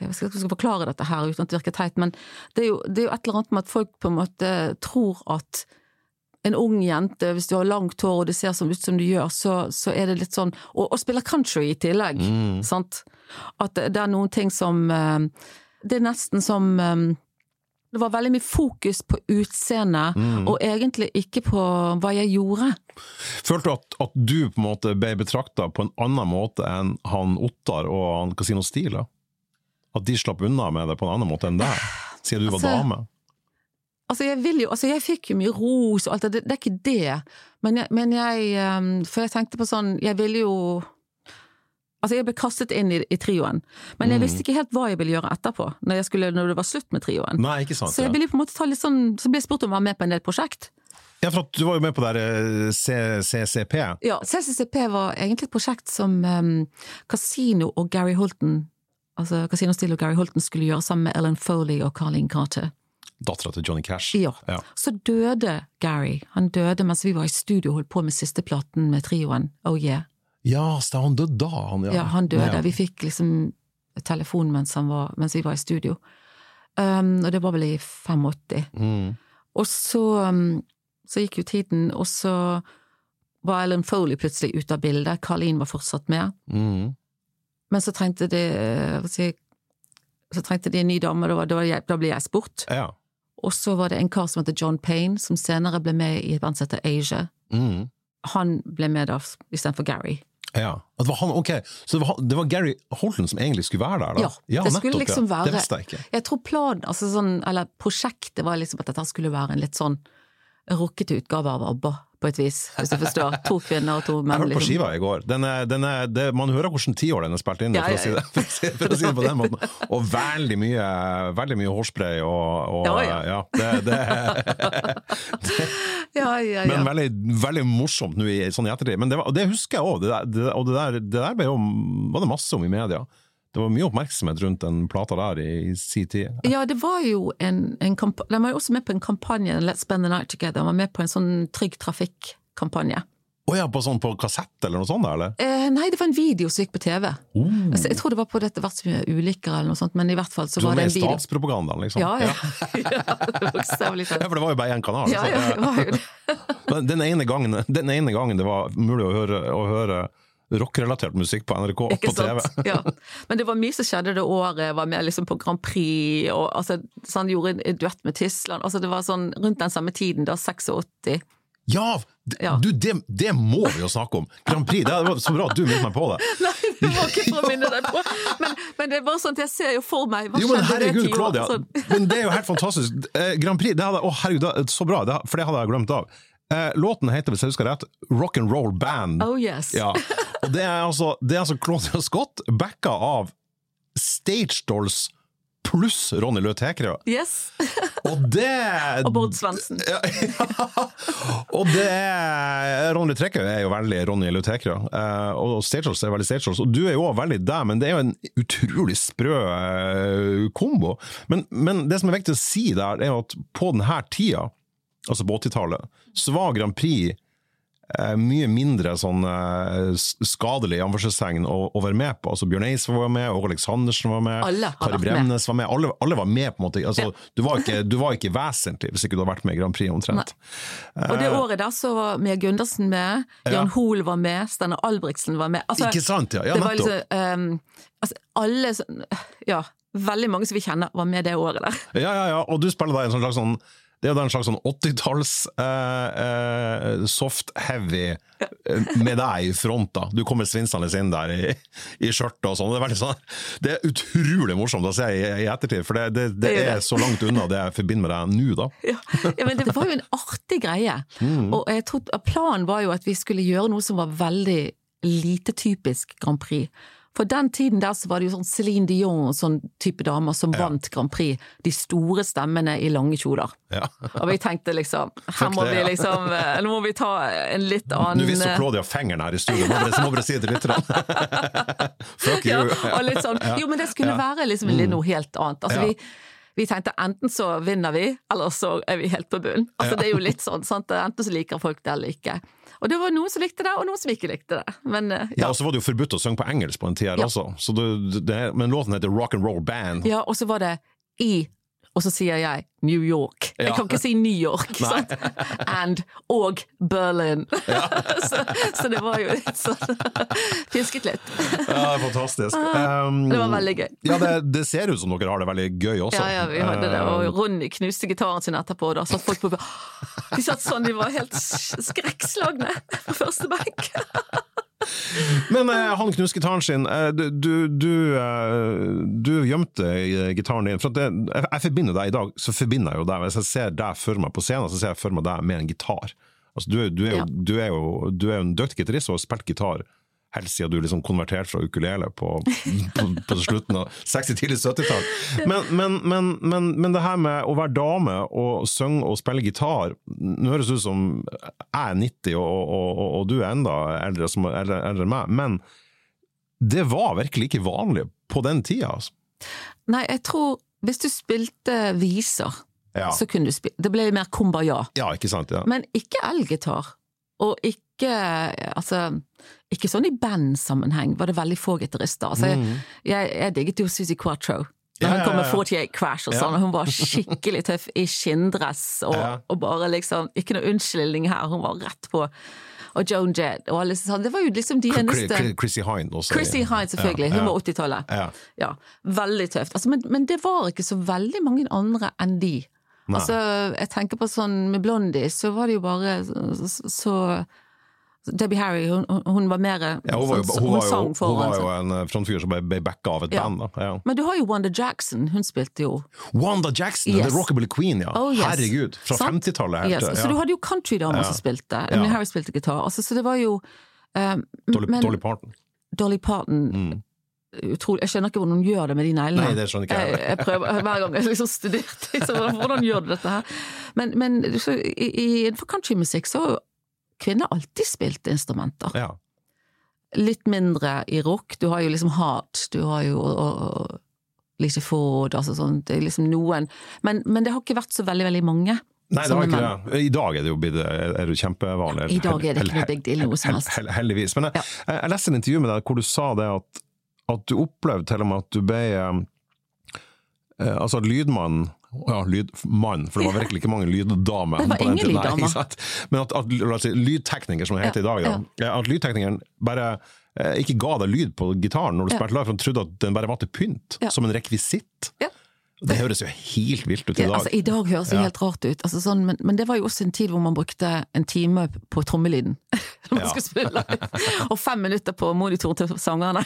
Jeg vet ikke om jeg skal forklare dette her uten at det virker teit, men det er, jo, det er jo et eller annet med at folk på en måte tror at en ung jente, hvis du har langt hår og det ser sånn ut som du gjør, så, så er det litt sånn Og, og spiller country i tillegg, Mm. sant? At det, er noen ting som eh, Det er nesten som eh, Det var veldig mye fokus på utseendet, Mm. og egentlig ikke på hva jeg gjorde. Følte du at, at du på en måte ble betrakta på en annen måte enn han Ottar og han Casino Steel? At de slapp unna med det på en annen måte enn deg, siden du var Altså, dame? Altså, jeg vil jo, altså, jeg fikk jo mye ros og alt det, det, er ikke det, men jeg, men jeg eh, For jeg tenkte på sånn, jeg ville jo Altså, jeg ble kastet inn i, i trioen, men jeg Mm. visste ikke helt hva jeg ville gjøre etterpå, når, jeg skulle, når det var slutt med trioen. Nei, ikke sant? Så jeg ville på en måte ta litt sånn, så ble jeg spurt om å være med på en del prosjekt. ja, for at du var jo med på det der eh, CCP. Ja, CCCP var egentlig et prosjekt som um, Casino og Gary Holton, altså Casino Steele og Gary Holton skulle gjøre sammen med Ellen Foley og Carlene Carter. Dattera til Johnny Cash. Ja. Ja. Så døde Gary. Han døde mens vi var i studio og holdt på med siste platen med trioen. Oh yeah. Ja, så han døde da, han. Ja, han døde. Ja. Vi fikk liksom telefon mens, var, mens vi var i studio. Um, og det var vel i 85. Mm. Og så, um, så gikk jo tiden, og så var Ellen Foley plutselig ute av bildet. Carleen var fortsatt med. Mm. Men så trengte de si, Så trengte de en ny dame, da, da, da ble jeg spurt. Ja. Og så var det en kar som heter John Payne, som senere ble med i et band som heter Asia. Mm. Han ble med da istedenfor Gary. Ja. Det var han, ok, Så det var, det var Gary Holton som egentlig skulle være der, da? Ja, det skulle nettopp, liksom ja. være- Det visste jeg ikke. Jeg tror planen, altså sånn, eller prosjektet var liksom at dette skulle være en litt sånn rockete utgave av ABBA, på et vis, hvis du forstår. To kvinner og to menn. Jeg hørte på liksom. skiva i går. Den er, den er, det, man hører hvordan tiår den er spilt inn Ja, for, å si det, [LAUGHS] for, å si, for å si det på den måten. Og veldig mye, veldig mye hårspray og, og Ja, ja. ja, det, det, [LAUGHS] Ja, ja, Men veldig, veldig morsomt nå i sånn i ettertid. Men det, var, det husker jeg òg, og det der, det der ble jo, var det masse om i media. Det var mye oppmerksomhet rundt den plata der i, i sin tid. Ja, det var jo en, en kampanje De var jo også med på en kampanje, Let's Spend the Night Together. De var med på en sånn Trygg Trafikk-kampanje. Å ja, på, sånn, på kassett eller noe sånt, eller? Eh, nei, det var en video som gikk på TV. Oh, Altså, jeg tror det var på dette vært så mye ulykker eller noe sånt, men i hvert fall så du var var det med en i video. statspropagandaen, liksom? Ja, ja. ja [LAUGHS] Bokstavelig Ja, for det var jo bare én kanal. Ja, så- ja, det var jo det. [LAUGHS] Men Den ene, gangen, den ene gangen det var mulig å høre, å høre rockrelatert musikk på NRK og på TV. Ja. Men det var mye som skjedde det året. Jeg var med liksom på Grand Prix, og altså, så han gjorde en duett med Tyskland. Altså, det var sånn rundt den samme tiden, da, 86. Ja! Ja. Du, det, det må vi jo snakke om! Grand Prix, det var så bra at du minnet meg på det. [LAUGHS] Nei, det var ikke for å minne deg på, men, men det er bare sånn at jeg ser jo for meg hva Jo, men det. Claudia! Sånn. Men det er jo helt fantastisk. Eh, Grand Prix, det hadde, å herregud, så bra, det, for det hadde jeg glemt av. Eh, låten heter, hvis jeg husker rett, Rock and Roll Band. Oh yes. Ja. [LAUGHS] Og det er altså, det er altså Claudia Scott, backa av Stage Dolls pluss Ronny Løe Tekerø. Yes. [LAUGHS] Og det Og Bård Svendsen. Ja, ja. [LAUGHS] Og det Ronny Trekkøy er jo veldig Ronny Lutekra, eh, og Stagehorse er veldig Stagehorse. Og du er jo også veldig deg, men det er jo en utrolig sprø eh, kombo. Men, men det som er viktig å si der, er jo at på denne tida, altså på 80-tallet, så var Grand Prix eh, mye mindre sånn eh, skadelig i anførselstegn å, å være med på. Altså Bjørn Eidsvåg var med, Åge Aleksandersen var med, Kari. Bremnes var med. Alle, alle var med, på en måte. Altså, du, var ikke, du var ikke vesentlig hvis ikke du hadde vært med i Grand Prix, omtrent. Og det året der så var Mia Gundersen med, Jan Hoel var med, Steinar Albrigtsen var med. Altså, Ikke sant, ja. ja det var nettopp. liksom um, altså, Alle sånn Ja. veldig mange som vi kjenner, var med det året der. Ja, ja, ja, og du spiller da en sånn slags sånn det er jo en slags sånn 80-talls uh, uh, soft-heavy eh, med deg i front. da. Du kommer svinsende inn der i, i skjørtet og sånn. Det er sånn, det er utrolig morsomt å se i, i ettertid, for det, det, det, er så langt unna det jeg forbinder med deg nå, da. [LAUGHS] Ja, ja, men det var jo en artig greie. Mm. Og jeg trodde, planen var jo at vi skulle gjøre noe som var veldig lite typisk Grand Prix. For den tiden der så var det jo sånn Céline Dion og sånn type damer som ja. vant Grand Prix. De store stemmene i lange kjoler. Ja. og vi tenkte liksom her må det, vi liksom eh, Nå må vi ta en litt annen Nå viste Claudia fingeren her i studio, så må dere si det til lytterne. [LAUGHS] Fuck you! Ja, og litt sånn, jo, men det skulle være liksom litt noe helt annet. Altså, vi, vi tenkte enten så vinner vi, eller så er vi helt på bunn. Altså, det er jo litt sånn, sant? enten så liker folk det eller ikke. Og det var noen som likte det, og noen som ikke likte det. Men, uh, ja. ja, og så var det jo forbudt å synge på engelsk på en tid her ja. også, det, det, men låten heter Rock and Roll Band. Ja, og så var det i og så sier jeg New York. Jeg kan ikke si New York. Sant? And og Berlin. [LAUGHS] Så, så, det var jo litt sånn [LAUGHS] Fisket litt. ja, fantastisk. Um, det var veldig gøy. ja, det, det, ser ut som dere har det veldig gøy også. Ja, ja, vi hadde det. Og um, Ronny knuste gitaren sin etterpå. Da satt folk på [GASPS] De satt sånn, de var helt skrekkslagne på første benk. [LAUGHS] [LAUGHS] Men eh, han knuste gitaren sin. Du, du, du, eh, du, gjemte gitaren din. For det, jeg, jeg, forbinder deg i dag, så forbinder jeg jo deg. Hvis jeg ser deg for meg på scenen, så ser jeg for meg deg med en gitar. Altså, du, du, er jo, ja. du, er jo, du er jo en dyktig gitarist og har spilt gitar helt siden du liksom konverterte fra ukulele på, på, på slutten av 60-, tidlig 70-tall. Men, men, men, men, det her med å være dame og synge og spille gitar Nå høres det ut som jeg er 90 og, og, og, og du er enda eldre, eldre, eldre enn meg, men det var virkelig ikke vanlig på den tida. Altså. Nei, jeg tror hvis du spilte viser, ja. så kunne du spille Det ble mer kumbaya. Ja, ikke sant, ja. Men ikke elgitar. Og ikke Altså ikke sånn i bandsammenheng var det veldig få gitarister. Altså, mm. jeg, jeg, digget jo Suzy Quatro. Når ja, hun kom med 48 Crash og sånn, og hun var skikkelig tøff i skinndress og, og, bare liksom Ikke noe unnskyldning her, hun var rett på. Og Joan Jett og alle sånn. Det var jo liksom de eneste Chrissy Hine også. Chrissy Hine, selvfølgelig. Hun var 80-tallet. Ja. Veldig tøft. Altså, men, men, det var ikke så veldig mange andre enn de. Altså, jeg tenker på sånn med Blondie, så var det jo bare så, Debbie Harry, hun, hun var mer ja, hun, var jo, hun, hun, sang for Hun var jo en eh, frontfyr som ble, backa av et ja. band. Ja. Men du har jo Wanda Jackson, hun spilte jo Wanda Jackson! Yes. The Rockabilly Queen, ja! Oh, yes. Herregud! Fra 50-tallet. Yes. Så du hadde jo countrydamer som spilte. Ja. Harry spilte gitar. Altså, så det var jo um, Dolly, men, Dolly Parton. Dolly Parton. Mm. Utrolig. Jeg skjønner ikke hvordan hun gjør det med de neglene. Nei, det skjønner ikke jeg. jeg, jeg prøver hver gang jeg liksom studerte liksom, hvordan gjør du dette her. Men, men så, i, i, for countrymusikk så kvinner alltid spilt instrumenter. Ja. Litt mindre i rock. Du har jo liksom hat du har jo og, Lise Ford, altså sånn, det er liksom noen men, men, det har ikke vært så veldig, veldig mange. Nei, det har ikke det. I dag er det jo blitt er det kjempevanlig. Ja, I dag er det ikke noe big deal noe som helst. Heldigvis. Men jeg, ja. jeg leste en intervju med deg hvor du sa det at, at du opplevde til og med at du ble eh, Altså at lydmannen ja, lydmann, for det var virkelig ikke mange lyddamer. [LAUGHS] Det var ingen lyddamer. Men at, at, si, lydtekniker, som det heter ja, i dag, da, at lydteknikeren bare eh, ikke ga deg lyd på gitaren når du spilte live, for han trodde at den bare var til pynt, som en rekvisitt. Ja. Det høres jo helt vilt ut i dag. Ja, altså, I dag høres det ja. helt rart ut, altså, sånn, men, men, det var jo også en tid hvor man brukte en time på trommelyden. [LAUGHS] Når man ja. skulle spille Og fem minutter på monitoren til sangerne.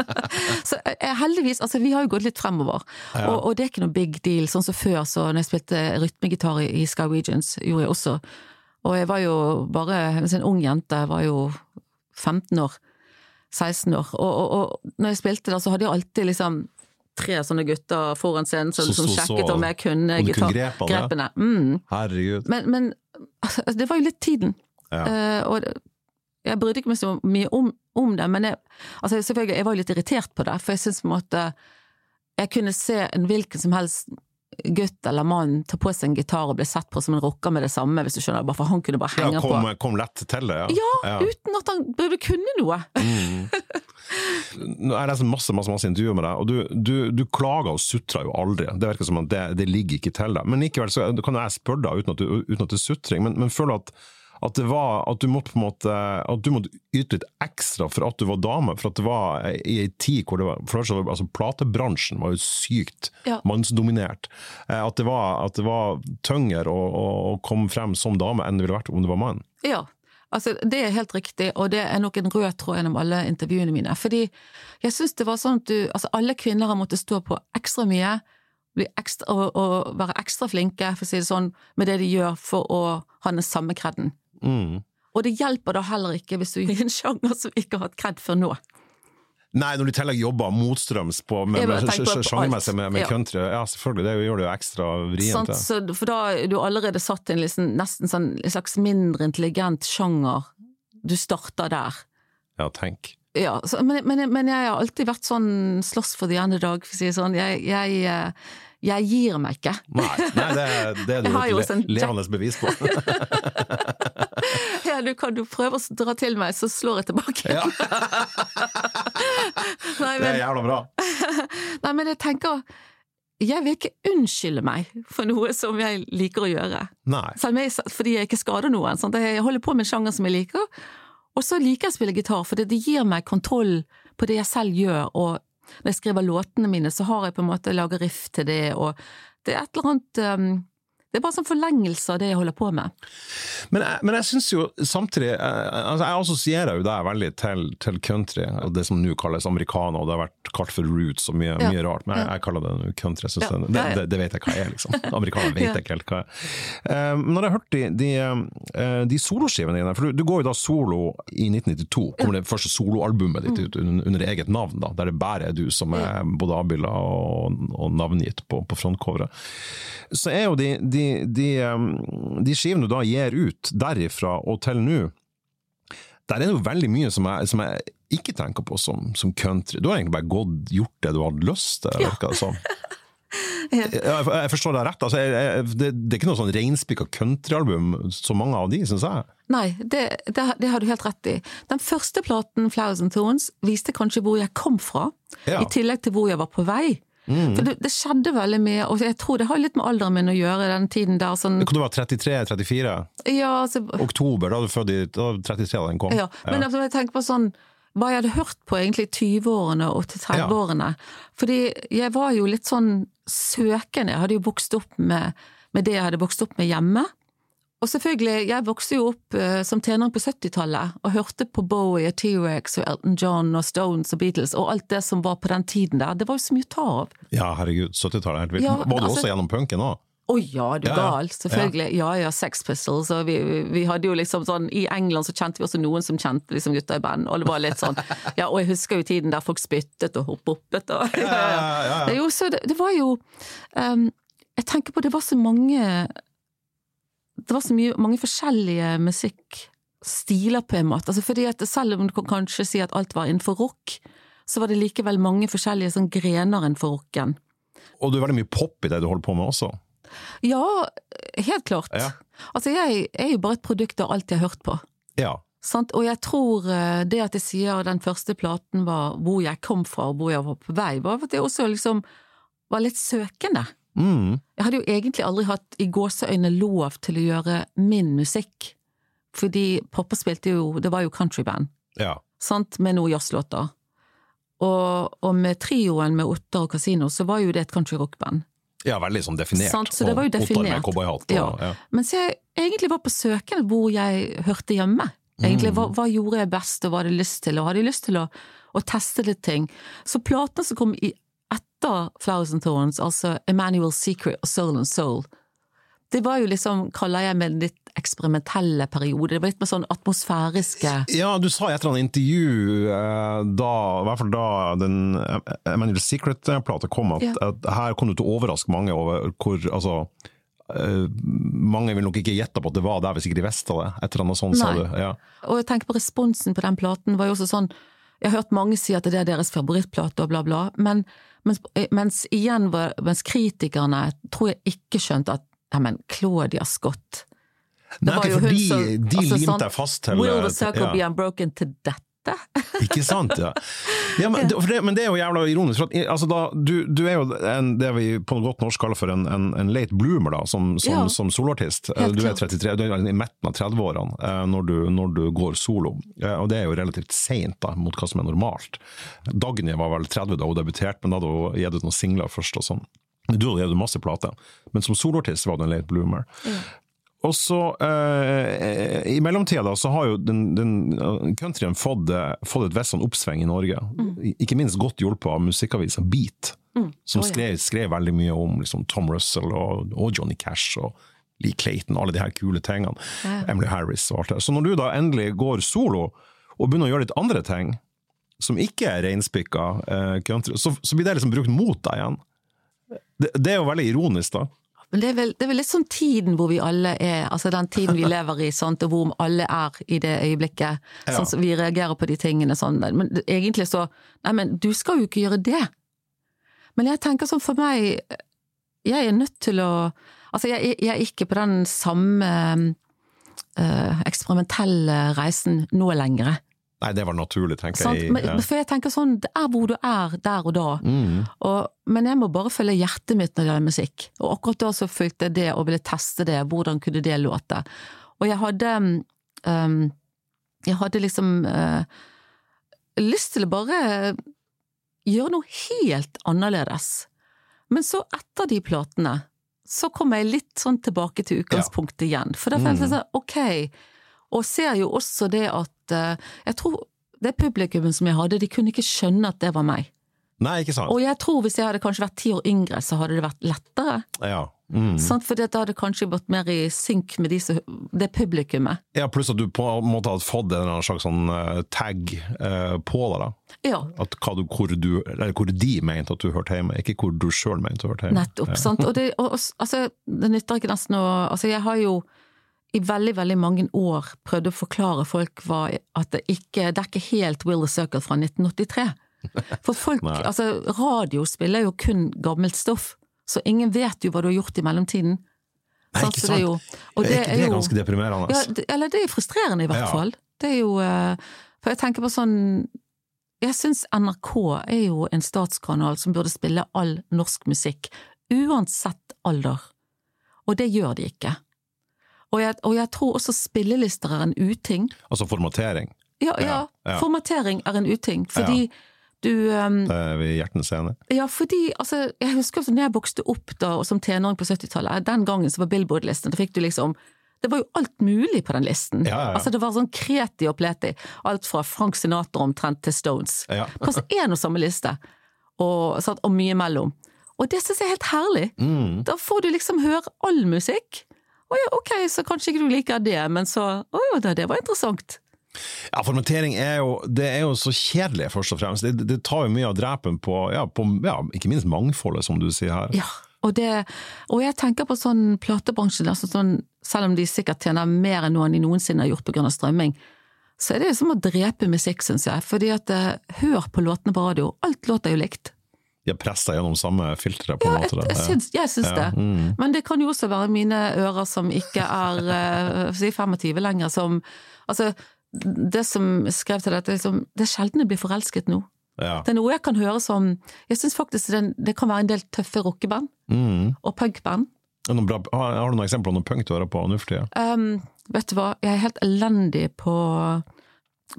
[LAUGHS] så eh, heldigvis, altså vi har jo gått litt fremover, og, og, det er ikke noe big deal. Sånn som før, så når jeg spilte rytmegitar i, i Sky Regions, gjorde jeg også. Og jeg var jo bare en ung jente, var jo 15 år. 16 år. Og, og, og når jeg spilte da, så hadde jeg alltid liksom tre sånne gutter foran scenen som, som sjekket om jeg kunne gitargrepene. Mm. Herregud. Men, men altså, det var jo litt tiden. Ja. Uh, og jeg brydde ikke meg så mye om, om det, men jeg, altså, selvfølgelig, jeg var jo litt irritert på det, for jeg syns på en måte jeg kunne se en hvilken som helst gutt eller mann ta på seg en gitar og bli sett på som en rocker med det samme, hvis du skjønner, bare for han kunne bare henge ja, kom, på. Kom lett til det, ja. Ja, ja. uten at han burde kunne noe. Mm. Jeg lest masse masse, masse intervjuer med deg, og du, du, du klager og sutrer jo aldri. Det virker som at det, det ligger ikke til deg. Men likevel så kan jeg spørre deg, uten at, du, uten at det er sutring, men, men føler du at At det var at du måtte At du måtte yte litt ekstra for at du var dame. For at det var i ei tid hvor det var For altså, platebransjen var jo sykt ja. mannsdominert. Eh, at det var, at det var tyngre å, å, komme frem som dame enn det ville vært om det var mann. Ja, Altså, det er helt riktig, og det er nok en rød tråd gjennom alle intervjuene mine. Fordi jeg syns det var sånn at du Altså, alle kvinner har måttet stå på ekstra mye ekstra, og, og, være ekstra flinke, for å si det sånn, med det de gjør for å ha den samme kreden. Mm. Og det hjelper da heller ikke hvis du gir en sjanger som ikke har hatt kred før nå. Nei, når du i tillegg jobber motstrøms på, med, med, sjangermessig med, med, country, ja selvfølgelig, det gjør det jo ekstra vrient. Ja. for da er du allerede satt i en liksom, nesten sånn, en slags mindre intelligent sjanger. Du starter der. Ja, tenk. Ja, så, men, men, men, jeg har alltid vært sånn slåss for the underdog, for å si det sånn. Jeg, jeg, eh, jeg gir meg ikke. Nei, nei det, det, er [LAUGHS] du et le, levende bevis på. [LAUGHS] [LAUGHS] ja, du kan du prøve å dra til meg, så slår jeg tilbake. Ja. [LAUGHS] nei, men, det er jævla bra. [LAUGHS] nei, men jeg tenker jeg vil ikke unnskylde meg for noe som jeg liker å gjøre. Jeg, fordi jeg ikke skader noen. Sant? Jeg holder på med en sjanger som jeg liker, og så liker jeg å spille gitar, for det gir meg kontroll på det jeg selv gjør, og når jeg skriver låtene mine, så har jeg på en måte laga riff til det, og det er et eller annet um, det er bare sånn forlengelse av det jeg holder på med. Men jeg, men jeg syns jo samtidig eh, altså Jeg assosierer jo deg veldig til, til, country, og det som nå kalles americana, og det har vært kalt for roots og mye, ja. mye rart, men jeg, jeg, kaller det country. Ja. Det, det, det, vet jeg hva jeg er, liksom. Amerikaner [LAUGHS] vet jeg ikke helt hva jeg er. Um, når jeg har hørt de, de, uh, de soloskivene dine, for du, du, går jo da solo i 1992, kommer det første soloalbumet ditt ut under, under, eget navn, da, der det bare er du som er både avbilda og, og navngitt på, på frontcoveret. Så er jo de, de de, de, skivene du da gir ut derifra og til nå, der er det jo veldig mye som jeg, som jeg ikke tenker på som, som, country. Du har egentlig bare gått, gjort det du hadde lyst til, virker det som. [LAUGHS] ja. jeg, jeg, forstår deg rett. Altså, jeg, det, det, er ikke noe sånn reinspikka countryalbum, så mange av de, syns jeg. Nei, det, det, det, har du helt rett i. Den første platen, 'Flowers and Thorns', viste kanskje hvor jeg kom fra, ja. i tillegg til hvor jeg var på vei. Mm. For det, det, skjedde veldig mye, og jeg tror det har litt med alderen min å gjøre. den tiden der. Sånn... Du være 33-34? Ja, altså... Oktober, da du født i da 33 da den kom. Ja, men ja. Altså, jeg tenker på sånn hva jeg hadde hørt på egentlig i 20-årene og til 30-årene. Ja. Fordi jeg var jo litt sånn søkende. Jeg hadde jo vokst opp med, med det jeg hadde vokst opp med hjemme. Og selvfølgelig, jeg vokste jo opp uh, som tenåring på 70-tallet og hørte på Bowie og T-rex og Elton John og Stones og Beatles og alt det som var på den tiden der. Det var jo så mye å ta av. Ja, herregud, 70-tallet er helt vilt. Ja, var du altså, også gjennom punken òg? Å oh, ja, du ja, gal, selvfølgelig. Ja ja, Sex Pistols. Og vi, vi, hadde jo liksom sånn I England så kjente vi også noen som kjente liksom gutta i band, og det var litt sånn [LAUGHS] Ja, og jeg husker jo tiden der folk spyttet og hoppet og ja, ja, [LAUGHS] Det, jo, så det, det var jo um, Jeg tenker på det var så mange det var så mye, mange forskjellige musikkstiler, på en måte. Altså fordi at selv om du kan kanskje si at alt var innenfor rock, så var det likevel mange forskjellige sånn grener innenfor rocken. Og du er veldig mye pop i det du holder på med også? Ja, helt klart. Ja. Altså, jeg er jo bare et produkt av alt jeg har hørt på. Ja. Sant? Og jeg tror eh, det at jeg sier den første platen var hvor jeg kom fra og hvor jeg var på vei, var at jeg også liksom var litt søkende. Mm. Jeg hadde jo egentlig aldri hatt i gåseøyne lov til å gjøre min musikk, fordi pappa spilte jo, det var jo countryband, ja. sant, med noen jazzlåter. Og, og, med trioen med Ottar og Casino, så var jo det et countryrockband. Ja, veldig sånn definert. Sant, så det var jo definert. Ottar med cowboyhatt. Ja. ja. Mens jeg egentlig var på søken hvor jeg hørte hjemme. Egentlig, mm. hva, hva, gjorde jeg best, og hva hadde jeg lyst til, og hadde jeg lyst til å, å teste litt ting. Så platene som kom i etter Flowers and Thorns, altså Emmanuel's Secret og Soul and Soul, det var jo liksom, kaller jeg med litt eksperimentelle periode. Det var litt mer sånn atmosfæriske Ja, du sa i et eller annet intervju, eh, da, i hvert fall da den Emmanuel's Secret-plata kom, at, ja. at, her kom du til å overraske mange over hvor altså uh, mange vil nok ikke gjette på at det var der hvis ikke de visste det. Et eller annet sånt, sa du. Ja. Og jeg tenker på responsen på den platen var jo også sånn Jeg har hørt mange si at det er deres favorittplate og bla, bla, men mens, mens igjen, mens kritikerne tror jeg ikke skjønte at neimen, Claudia Scott Nei, var jo hun som, de altså, limte sånn, fast til Will the circle ja. be unbroken to dette? Det. [LAUGHS] Ikke sant, ja. ja men, det, men, det, er jo jævla ironisk. For at, altså, da, du, du, er jo en, det vi på godt norsk kaller for en, en, en late bloomer, da, som, som, ja. som soloartist. Du er 33, du er i midten av 30-årene eh, når, når, du går solo. Eh, og det er jo relativt seint mot hva som er normalt. Dagny var vel 30 da hun debuterte, men da hadde hun gitt ut noen singler først og sånn. Du hadde gitt masse plater, men som soloartist var du en late bloomer. Ja. Og så, eh, I mellomtida så har jo den, den countryen fått, fått, et visst sånn oppsving i Norge. Mm. Ikke minst godt hjulpet av musikkavisa Beat, mm. som skrev, skrev, veldig mye om liksom, Tom Russell og, og, Johnny Cash og Lee Clayton, alle de her kule tingene. Ja. Emily Harris og alt det. Så når du da endelig går solo, og begynner å gjøre litt andre ting, som ikke er reinspikka eh, country, så, så, blir det liksom brukt mot deg igjen. Det, det er jo veldig ironisk, da. Men det er, vel, det er vel litt sånn tiden hvor vi alle er, altså den tiden vi [LAUGHS] lever i, sant, og hvor alle er i det øyeblikket. Ja. Sånn, så vi reagerer på de tingene sånn. Men egentlig så Nei, men du skal jo ikke gjøre det. Men jeg tenker sånn for meg Jeg er nødt til å Altså, jeg, jeg er ikke på den samme øh, eksperimentelle reisen nå lenger. Nei, det var naturlig, tenker jeg. Men, ja. For jeg tenker sånn, det er hvor du er der og da. Mm. Og, men jeg må bare følge hjertet mitt når det gjelder musikk. Og akkurat da så fulgte jeg det og ville teste det, hvordan kunne det låte. Og jeg hadde um, Jeg hadde liksom uh, lyst til å bare gjøre noe helt annerledes. Men så, etter de platene, så kom jeg litt sånn tilbake til utgangspunktet ja. igjen. For da følte jeg mm. sånn, ok, og ser jo også det at uh, Jeg tror det publikummet som jeg hadde, de kunne ikke skjønne at det var meg. Nei, ikke sant. Og jeg tror hvis jeg hadde kanskje vært ti år yngre, så hadde det vært lettere. Ja. Mm. Sånn, for det hadde kanskje gått mer i synk med de som, det publikummet. Ja, Pluss at du på en måte hadde fått en slags sånn uh, tag uh, på deg. da. Ja. At du, hvor, du, hvor, de mente at du hørte hjemme, ikke hvor du sjøl mente du hørte hjemme. Nettopp. Ja. sant. Og det, og, altså, det nytter ikke nesten å Altså, jeg har jo i veldig, veldig mange år prøvde å forklare folk var at det ikke det er ikke helt Will the Circle fra 1983. For folk, [LAUGHS] altså radio spiller jo kun gammelt stoff, så ingen vet jo hva du har gjort i mellomtiden. Nei, ikke sant? Det er, jo, det, er, det er ganske deprimerende. Ja, eller det er frustrerende i hvert ja. fall. Det er jo eh, For jeg tenker på sånn Jeg syns NRK er jo en statskanal som burde spille all norsk musikk, uansett alder. Og det gjør de ikke. Og jeg, og jeg, tror også spillelister er en uting. Altså formatering? Ja, ja. ja. formatering er en uting. Fordi du um, Det er vi hjertens enig. Ja, fordi altså, jeg husker altså, når jeg vokste opp da, som tenåring på 70-tallet, den gangen så var Billboard-listen, da fikk du liksom det var jo alt mulig på den listen. Ja, ja, ja. Altså Det var sånn kreti og pleti. Alt fra Frank Sinatra omtrent til Stones. På én og samme liste. Og, og mye mellom. Og det synes jeg er helt herlig. Mm. Da får du liksom høre all musikk. Å ja, ok, så kanskje ikke du liker det, men så Å jo, det var interessant. Ja, formatering er jo, det er jo så kjedelig, først og fremst. Det, det tar jo mye av drepen på, ja, på ja, ikke minst mangfoldet, som du sier her. Ja, og, det, og jeg tenker på sånn platebransjen, altså sånn, selv om de sikkert tjener mer enn noen de noensinne har gjort av strømming, så er det som å drepe musikk, syns jeg. Fordi at eh, hør på låtene på radio, alt låter jo likt de pressa gjennom samme filtre, på en ja, måte. Jeg, syns, jeg syns det. Mm. Men det kan jo også være mine ører som ikke er uh, si 25 lenger, som Altså, det som skrev til dette, liksom, det er sjelden jeg blir forelsket nå. Ja. Det er noe jeg kan høre som Jeg syns faktisk det, det, kan være en del tøffe rockeband. Mm. Og punkband. Har, har du noen eksempler på noe punk du hører på nå for tida? Um, vet du hva, jeg er helt elendig på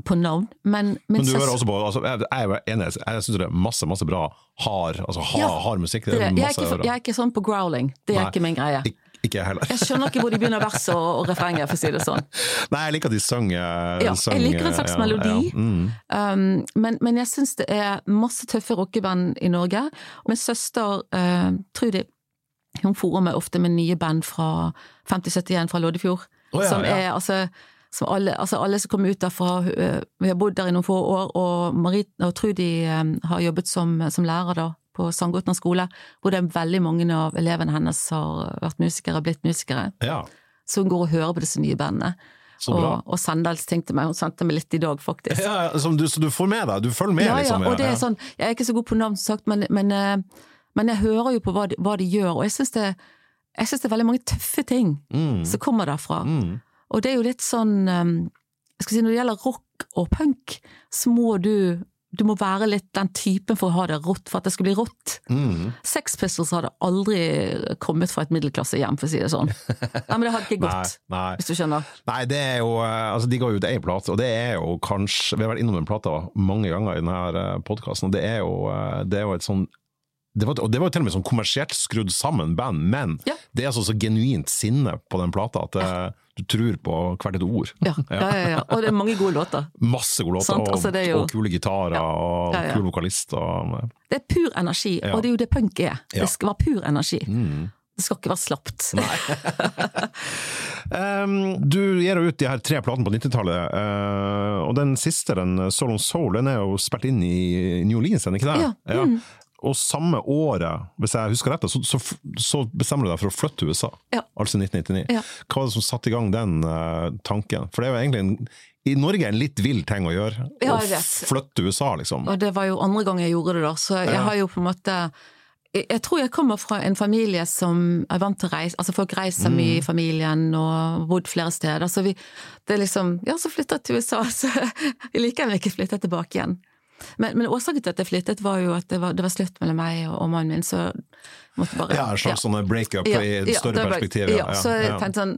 på navn, men Men du hører også på altså, Jeg er enig, jeg syns det er masse masse bra hard, altså, hard, ja, hard musikk. Det er det. Jeg, er ikke, jeg, er ikke, sånn på growling, det er Nei, ikke min greie. Ikke, ikke heller. jeg skjønner ikke hvor de begynner verset og, og refrenget, for å si det sånn. [LAUGHS] Nei, jeg liker at de synger ja, Jeg liker en slags ja, melodi, mm. um, men, men, jeg syns det er masse tøffe rockeband i Norge. Min søster uh, Trudy hun forer meg ofte med nye band fra 5071 fra Loddefjord. Oh, som er altså som alle, altså alle som kommer ut derfra, eh, vi har bodd der i noen få år, og Marit og Trudy eh, har jobbet som, som lærer da på Sandgotna skole, hvor det er veldig mange av elevene hennes har vært musikere blitt musikere. Ja. Så hun går og hører på disse nye bandene. Og, og ting til meg. Hun sendte meg litt i dag, faktisk. Ja, du, Så du får med deg? Du følger med? Ja, ja. Liksom, og det er sånn, jeg er ikke så god på navn, som sagt, men, men, eh, men jeg hører jo på hva de, hva de gjør, og jeg syns det, det, er veldig mange tøffe ting mm. som kommer derfra. Mm. Og det er jo litt sånn um, jeg skal si Når det gjelder rock, rock og punk, så må du du må være litt den typen for å ha det rått, for at det skal bli rått. Mm. Sex Pistols hadde aldri kommet fra et middelklassehjem, for å si det sånn. [LAUGHS] Nei, men det hadde ikke gått, nei, nei. hvis du skjønner. Nei, det er jo Altså, de ga ut ei plate, og det er jo kanskje Vi har vært innom den plata mange ganger i denne podkasten, og det er, jo, det er jo et sånn det var, og det var til og med sånn kommersielt skrudd sammen band, men ja. det er altså så genuint sinne på den plata at ja. du tror på hvert et ord. [LAUGHS] Ja. ja, ja, Og det er mange gode låter. Masse gode låter, altså, jo... og, kule gitarer og kule vokalister. Det er pur energi, og det er jo det punk er. Det skal være pur energi. Mm. Det skal ikke være slapt. um, [LAUGHS] du gir ut de her tre platene på 90-tallet, uh, og den siste, den Soul on Soul, den er jo spilt inn i New Orleans, er den ikke det? Ja. Mm og samme året, hvis jeg husker rett, så, så, så, bestemmer du deg for å flytte til USA. Ja. Altså 1999. Ja. Hva var det som satte i gang den uh, tanken? For det er jo egentlig en, i Norge en litt vill ting å gjøre. Ja, å flytte til USA, liksom. Og det var jo andre gang jeg gjorde det, da. Så jeg har jo på en måte jeg tror jeg kommer fra en familie som er vant til å reise, altså folk reiser mm. mye i familien og bodd flere steder. Så vi, det er liksom, ja så flytta jeg til USA, [LAUGHS] så jeg liker ikke flytte tilbake igjen. Men, men, årsaken til at jeg flyttet, var jo at det var, det var slutt mellom meg og, og, mannen min, så måtte bare Ja, en slags ja. sånn breakup ja, i et større perspektiv. Ja, ja, så jeg tenkte sånn,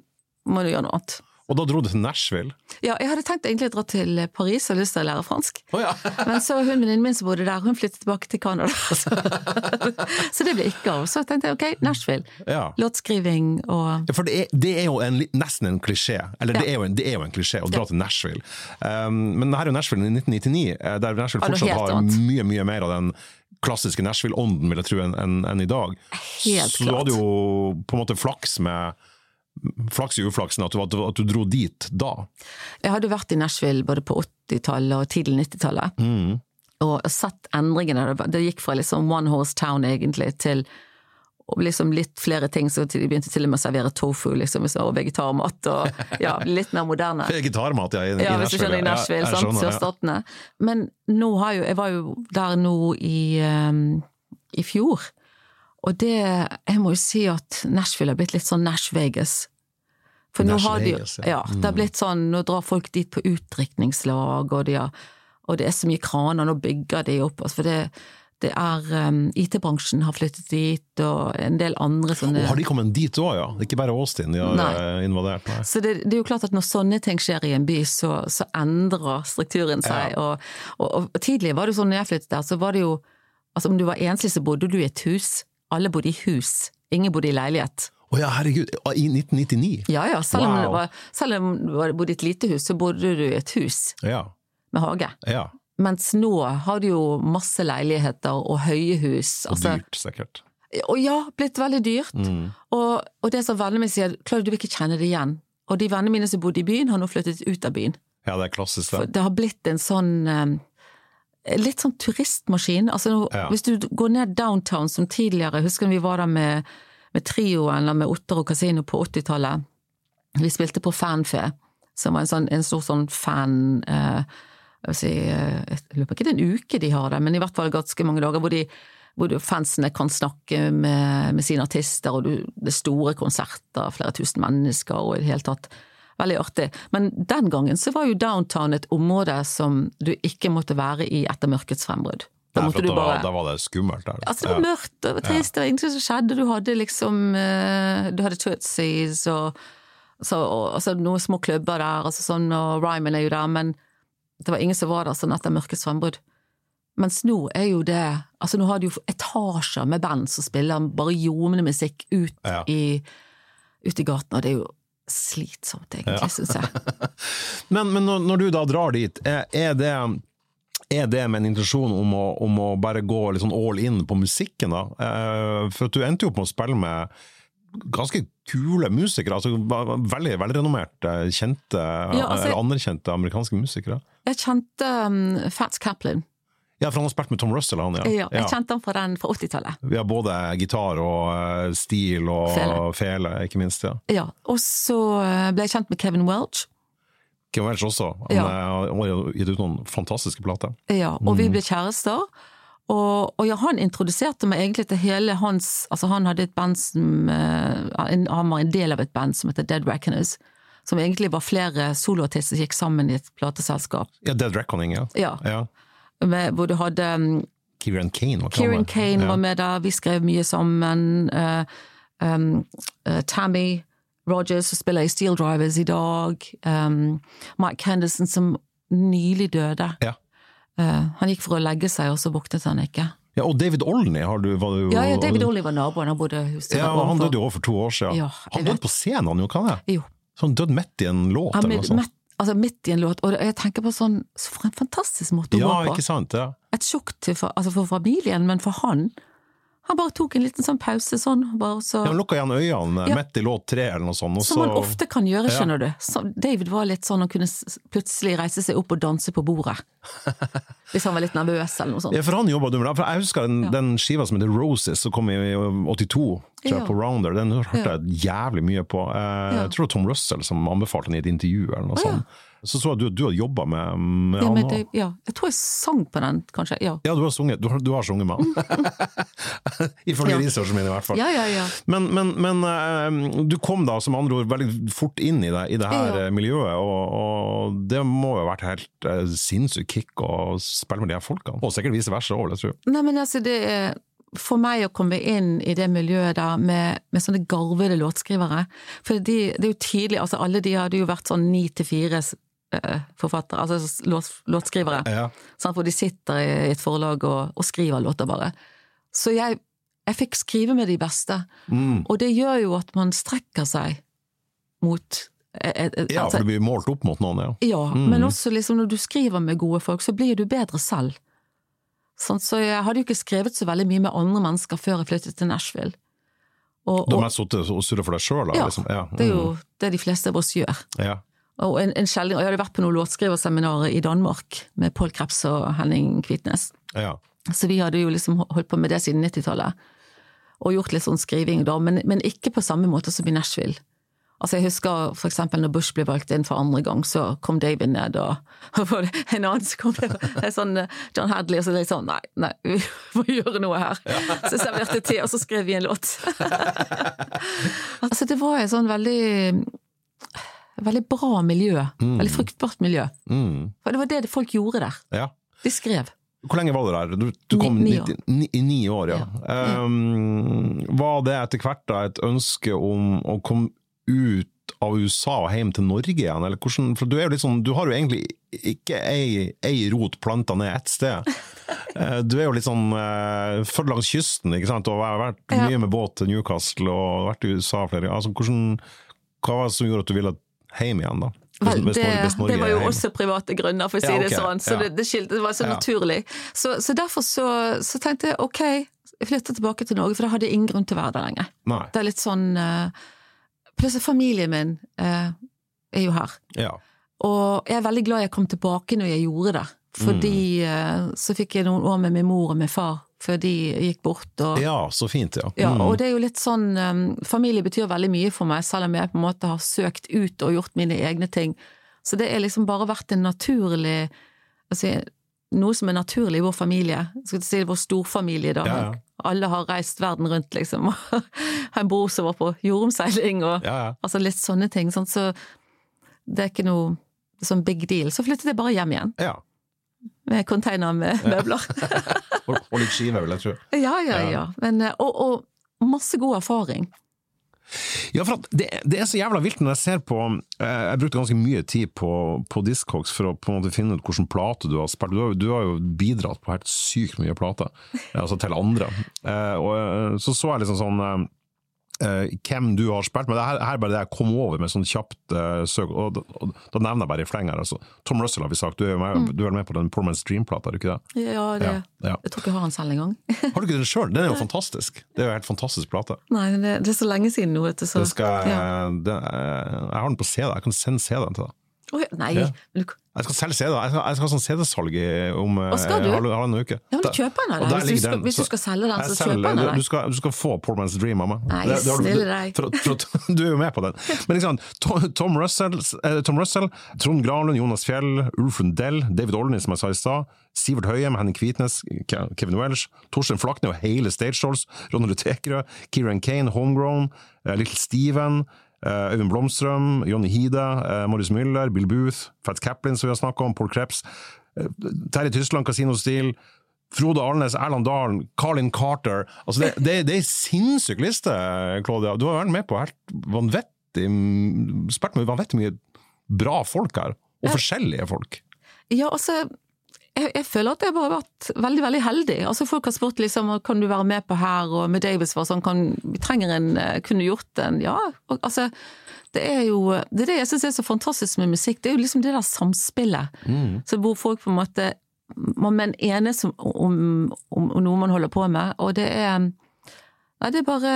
må du gjøre noe annet. Og da dro du til Nashville? Ja, jeg hadde tenkt egentlig å dra til Paris og lyst til å lære fransk. Oh, ja. [LAUGHS] Men så hun venninnen min som bodde der, hun flyttet tilbake til Canada. [LAUGHS] Så, så det ble ikke av. Så tenkte jeg ok, Nashville. Ja. Låtskriving og For det er, det er jo en, nesten en klisjé. Eller det, er en, det, er jo en, klisjé å dra til Nashville. Um, men her er jo Nashville i 1999, eh, der Nashville fortsatt har mye, mye mer av den klassiske Nashville-ånden, vil jeg tro, enn en, en i dag. Helt så klart. du hadde jo på en måte flaks med flaks i uflaksen at du, at du, dro dit da? Jeg hadde vært i Nashville både på 80-tallet og tidlig 90-tallet. Mm. Og sett endringene. Det gikk fra liksom one horse town egentlig til liksom litt flere ting, så de begynte til og med å servere tofu liksom, og vegetarmat. og ja, Litt mer moderne. [LAUGHS] Vegetarmat, ja, i, ja, i Nashville. I Nashville ja, sant, Sørstatene. Ja. Men nå har jo, jeg var jo der nå i, um, i fjor. Og det Jeg må jo si at Nashville har blitt litt sånn Nash-Vegas. For nå har de ja, det har mm. blitt sånn, nå drar folk dit på utdrikningslag, og, de har, og det er så mye kraner, nå bygger de opp. Altså, for det, det er um, IT-bransjen har flyttet dit, og en del andre sånne og Har de kommet dit òg, ja? Ikke bare Austin de har nei. Eh, invadert? Nei. Så det, det, er jo klart at når sånne ting skjer i en by, så, så endrer strukturen seg. Ja. Og, og, og, tidligere var det jo sånn når jeg flyttet der, så var det jo Altså om du var enslig, så bodde du i et hus alle bodde i hus, ingen bodde i leilighet. Å oh ja, herregud, i 1999? Ja ja, selv om, wow. var, selv om du bodde i et lite hus, så bodde du i et hus ja. med hage. Ja. Mens nå har du jo masse leiligheter og høye hus. Og altså, dyrt, sikkert. Og ja, blitt veldig dyrt. Mm. Og, og, det som vennene mine sier, klarer du ikke kjenne det igjen. Og de vennene mine som bodde i byen, har nå flyttet ut av byen. Ja, det er klassisk det. For det har blitt en sånn um, litt sånn turistmaskin. Altså, ja. Hvis du går ned downtown som tidligere, husker vi var der med, med trioen eller med Otter og Casino på 80-tallet. Vi spilte på Fanfe, som var en, sånn, en stor sånn fan... Eh, jeg, si, eh, jeg lurer på ikke det er en uke de har det, men i hvert fall ganske mange dager hvor, de, hvor fansene kan snakke med, med sine artister, og du, det er store konserter, flere tusen mennesker og i det hele tatt veldig artig. Men den gangen så var jo downtown et område som du ikke måtte være i etter mørkets frembrudd. Da, Nei, da, bare... da, var det skummelt der. Altså, det var mørkt, det var trist, det var ingenting som skjedde. Du hadde liksom uh, Du hadde Tootsies og, så, og altså, noen små klubber der, altså, sånn, og Ryman er jo der, men det var ingen som var der sånn etter mørkets frembrudd. Mens nå er jo det Altså, nå har du jo etasjer med band som spiller bare ljomende musikk ut, ja. i, ut i gaten, og det er jo slitsomt, egentlig, ja. syns jeg. [LAUGHS] men, men når, når, du da drar dit, er det, er det med en intensjon om å, om å bare gå sånn all in på musikken, da? Eh, for du endte jo opp med å spille med ganske kule musikere, altså veldig velrenommerte, kjente, ja, altså, eller anerkjente amerikanske musikere. Jeg kjente um, Fats Kaplan. Ja, for han har spilt med Tom Russell, han, ja. ja jeg kjente han fra den fra 80-tallet. Vi har både gitar og uh, stil og fele. fele. ikke minst. Ja. ja. Og så eh, ble jeg kjent med Kevin Welch. Kevin Welch også. Han ja. har gitt ut noen fantastiske plater. Ja, og mm. vi ble kjærester. Og, og ja, han introduserte meg egentlig til hele hans Altså, han hadde et band som Han var en del av et band som heter Dead Reckoners. som egentlig var flere soloartister som gikk sammen i et plateselskap. Ja, Dead Reckoning, ja. Ja. ja. Med, hvor du hadde um, Kieran Kane var Kieran. Kane ja. var med der, vi skrev mye sammen. Uh, um, uh, Tammy Rogers, som spiller i Steel Drivers i dag. Um, Mike Henderson, som nylig døde. Ja. Uh, han gikk for å legge seg, og så våknet han ikke. Ja, og David Olney har du, var du Ja, ja David Olney var naboen, han bodde huset Ja, han døde jo for to år siden. Ja, han døde på scenen, han kan jeg? Jo. Så han døde midt i en låt, Han eller noe sånt? Altså midt i en låt, og jeg tenker på sånn så For en fantastisk måte å Ja, gå på. ikke sant? Ja. Et sjokk til, altså for familien, men for han Han bare tok en liten sånn pause sånn, bare så Ja, lukka igjen øynene Ja. midt i låt tre eller noe sånt, Som så man ofte kan gjøre, Ja. skjønner du. Så David var litt sånn, han kunne plutselig reise seg opp og danse på bordet. [LAUGHS] Hvis han var litt nervøs eller noe sånt. Ja, for han jobba dummer. Jeg husker den, Ja. den skiva som heter Roses, som kom i 82, tror jeg, Ja. på Rounder. Den hørte jeg jævlig mye på. Eh, Jeg tror det var Tom Russell som anbefalte den i et intervju, eller noe ja. sånt. Så så jeg du, du hadde jobba med, med Ja, han òg. ja. Jeg tror jeg sang på den, kanskje. Ja, Ja, du har sunget, du har, du har sunget med [LAUGHS] han. [LAUGHS] Ifølge Ja. researchen min, i hvert fall. ja, ja. ja. Men, men, men eh, du kom da som andre ord veldig fort inn i det, i det her Ja. eh, miljøet, og, og det må jo ha vært helt uh, sinnssykt kick å spille med de her folkene. Og sikkert vice versa òg, vil jeg tro. Nei, men altså, det er for meg å komme inn i det miljøet der med, med sånne garvede låtskrivere For de, det er jo tidlig, altså alle de hadde jo vært sånn ni til fire forfattere, altså låt, låtskrivere. Ja. sant, hvor de sitter i et forlag og, og skriver låter, bare. Så jeg, jeg fikk skrive med de beste, Mm. og det gjør jo at man strekker seg mot eh, eh, Ja, altså, for du blir målt opp mot noen, ja. ja, Mm. men også liksom når du skriver med gode folk, så blir du bedre selv. Sånn, så jeg hadde jo ikke skrevet så veldig mye med andre mennesker før jeg flyttet til Nashville. Og, Du har mest sittet og surret for deg sjøl, da? Ja, liksom. ja. det er jo det de fleste av oss gjør. mm. ja. Og en, en sjeldent, og jeg hadde vært på noen låtskriverseminar i Danmark med Pål Kreps og Henning Kvitnes. ja. Så vi hadde jo liksom holdt på med det siden 90-tallet. Og gjort litt sånn skriving da, men, men ikke på samme måte som i Nashville. Altså Jeg husker for eksempel når Bush ble valgt inn for andre gang, så kom David ned, og, [LAUGHS] og en annen så kom det en sånn eh, John Hadley, og så litt sånn nei, nei, vi [LAUGHS] må gjøre noe her. Så serverte te, og så skrev vi en låt. [LAUGHS] altså Det var en sånn veldig Veldig bra miljø. Veldig fruktbart miljø. Mm. For det var det folk gjorde der. ja. De skrev. Hvor lenge var du der? Du, du kom Ni- 90 ni, i ni år, ja. Ja. Um, var det etter hvert da et ønske om å komme ut av USA og hjem til Norge igjen, eller hvordan For du sånn Du har jo egentlig ikke ei, ei rot planta ned ett sted. [LAUGHS] Eh, Du er jo litt sånn uh, født langs kysten, ikke sant, og har vært mye med båt til Newcastle og vært i USA flere ganger. Altså, hvordan, hva var det som gjorde at du ville hjem igjen, da? Vel, det, det var jo også private grunner, for å si Ja, det sånn. Så ja. det, det, skilte, det var så Ja. naturlig. Så, så derfor så, så tenkte jeg ok, jeg flytter tilbake til Norge, for da hadde jeg ingen grunn til å være der lenger. Nei. Det er litt sånn uh, Plutselig familien min uh, er jo her. Ja. Og jeg er veldig glad jeg kom tilbake når jeg gjorde det. Fordi Mm. uh, så fikk jeg noen år med min mor og min far før de gikk bort. Og, ja, så fint, ja. ja, Mm. og det er jo litt sånn um, Familie betyr veldig mye for meg, selv om jeg på en måte har søkt ut og gjort mine egne ting. Så det er liksom bare vært en naturlig altså, Noe som er naturlig i vår familie. Skal si vår storfamilie, da. Ja, ja. Alle har reist verden rundt, liksom. [LAUGHS] Har en bror som var på jordomseiling, og Ja, ja. altså litt sånne ting. Sånn, så det er ikke noe sånn big deal. Så flyttet jeg bare hjem igjen, ja. Med container med møbler. [LAUGHS] Og, litt skive, vil jeg tro. ja, ja, Ja. Men, eh, og, og masse god erfaring. Ja, for det, det er så jævla vilt når jeg ser på eh, Jeg brukte ganske mye tid på, på Discogs for å på en måte finne ut hvilken plate du har spilt. Du har, du har jo bidratt på helt sykt mye plater, eh, altså til andre. Og så så jeg liksom sånn eh, eh, hvem du har spilt med. Det her, her er bare det jeg kom over med sånn kjapt uh, søk, og, da- og da nevner jeg bare i fleng her. Altså. Tom Russell har vi sagt, du er, med, med, du er med på den Porman's Dream-plata, er du ikke det? Ja, det, Ja, ja. Jeg tror ikke jeg har den selv engang. [LAUGHS] Har du ikke den sjøl? Den er jo fantastisk. Det er jo en helt fantastisk plate. Nei, det, det er så lenge siden nå, vet du. Så, skal, ja. det, jeg har den på CD, jeg kan sende CD-en til deg. Oi, nei, Ja. du, Jeg skal selv se det. Jeg skal, jeg skal ha sånn CD-salg om eh, skal du? halvannen uke. ja, men du kjøper den av Hvis, den. hvis du skal selge den, så selger- kjøp den av du, skal, du skal få Poor Man's Dream av meg. Nei, Det- det snille deg. For, for, [LAUGHS] du er jo med på den. Men ikke sant, Tom, Tom, Russell, eh, Tom Russell, Trond Granlund, Jonas Fjell, Ulf Lundell, David Olney, som jeg sa i stad, Sivert Høyem, Henning Kvitnes, Kevin Welsh, Torstein Flakne og hele Stage Dolls, Ronny Lutekerød, Kieran Kane, Homegrown, eh, Little Steven, Øyvind Blomstrøm, Jonny Hide, uh, Maurice Müller, Bill Booth, Fats Caplin, som vi har snakka om, Paul Krebs, uh, Terje Tysland, Casino Steel, Frode Alnes, Erland Dalen, Carlin Carter altså det, det, det er ei sinnssyk liste, Claudia. Du har vært med på helt vanvittig spilt med vanvittig mye bra folk her, og forskjellige folk. Ja, altså jeg, jeg, føler at jeg bare har vært veldig veldig heldig. Altså Folk har spurt liksom kan du være med på her, og med Davis var sånn kan, vi trenger en, eh, kunne gjort en Ja, og, altså det er jo det er det jeg syns er så fantastisk med musikk. Det er jo liksom det der samspillet. Mm. Så hvor folk på en måte Man enes om, om, om, noe man holder på med, og det er Nei, det er bare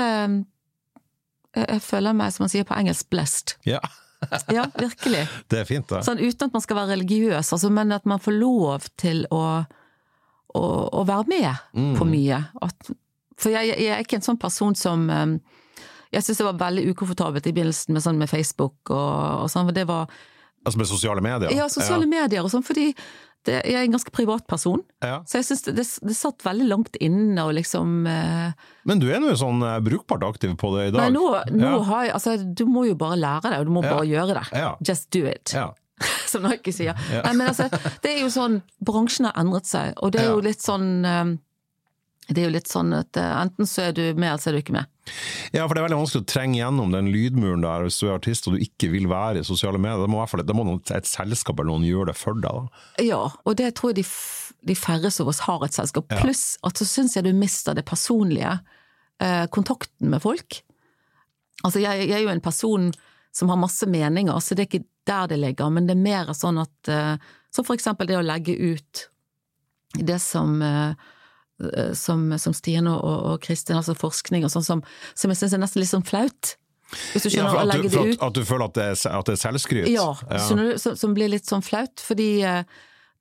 jeg, jeg føler meg, som man sier på engelsk, blessed. Ja. [LAUGHS] ja, virkelig. Det er fint, da. Sånn, uten at man skal være religiøs, altså, men at man får lov til å, å, å være med mm. på mye. At, for jeg, jeg, er ikke en sånn person som um, Jeg syns det var veldig ukomfortabelt i begynnelsen med, sånn, med Facebook og, og sånn, for det var Altså med sosiale medier? Ja, sosiale ja. medier og sånn, fordi det, jeg er en ganske privat person, ja. så jeg syns det, det, det, satt veldig langt inne og liksom eh... Men du er nå sånn eh, brukbart aktiv på det i dag? Nei, nå, nå ja. har jeg Altså, du må jo bare lære det, og du må bare gjøre det. Just do it. [LAUGHS] Som Nike sier. Nei, men altså, det er jo sånn Bransjen har endret seg, og det er jo litt sånn eh, det er jo litt sånn at eh, enten så er du med, eller så er du ikke med. Ja, for det er veldig vanskelig å trenge gjennom den lydmuren der hvis du er artist og du ikke vil være i sosiale medier. Da må, fall, da må et selskap eller noen gjøre det for deg. Da. Ja, og det tror jeg de, de færreste av oss har et selskap. Ja. Pluss at så syns jeg du mister det personlige, eh, kontakten med folk. Altså, jeg, jeg, er jo en person som har masse meninger, så det er ikke der det ligger, men det er mer sånn at eh, Som for eksempel det å legge ut det som Eh, som, som Stine og, og Kristin, altså forskning og sånn, som, som jeg syns er nesten litt sånn flaut. Hvis du skjønner, ja, at, du, at, at, du, føler at det er, at det er selvskryt? Ja, ja. Du, som, som, blir litt sånn flaut. Fordi eh,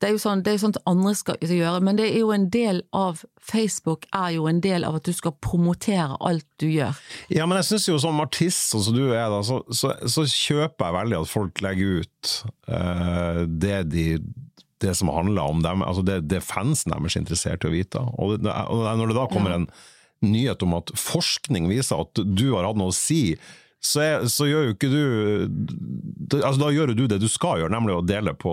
det er jo sånn, det er jo sånt andre skal gjøre, men det er jo en del av Facebook er jo en del av at du skal promotere alt du gjør. Ja, men jeg syns jo som artist, sånn som du er, da, så, så, så, kjøper jeg veldig at folk legger ut uh, det de det som handler om dem, altså det, det fansen deres er interessert i å vite. Og, det, og når det da kommer en nyhet om at forskning viser at du har hatt noe å si, så, er, så gjør jo ikke du altså Da gjør du det du skal gjøre, nemlig å dele på,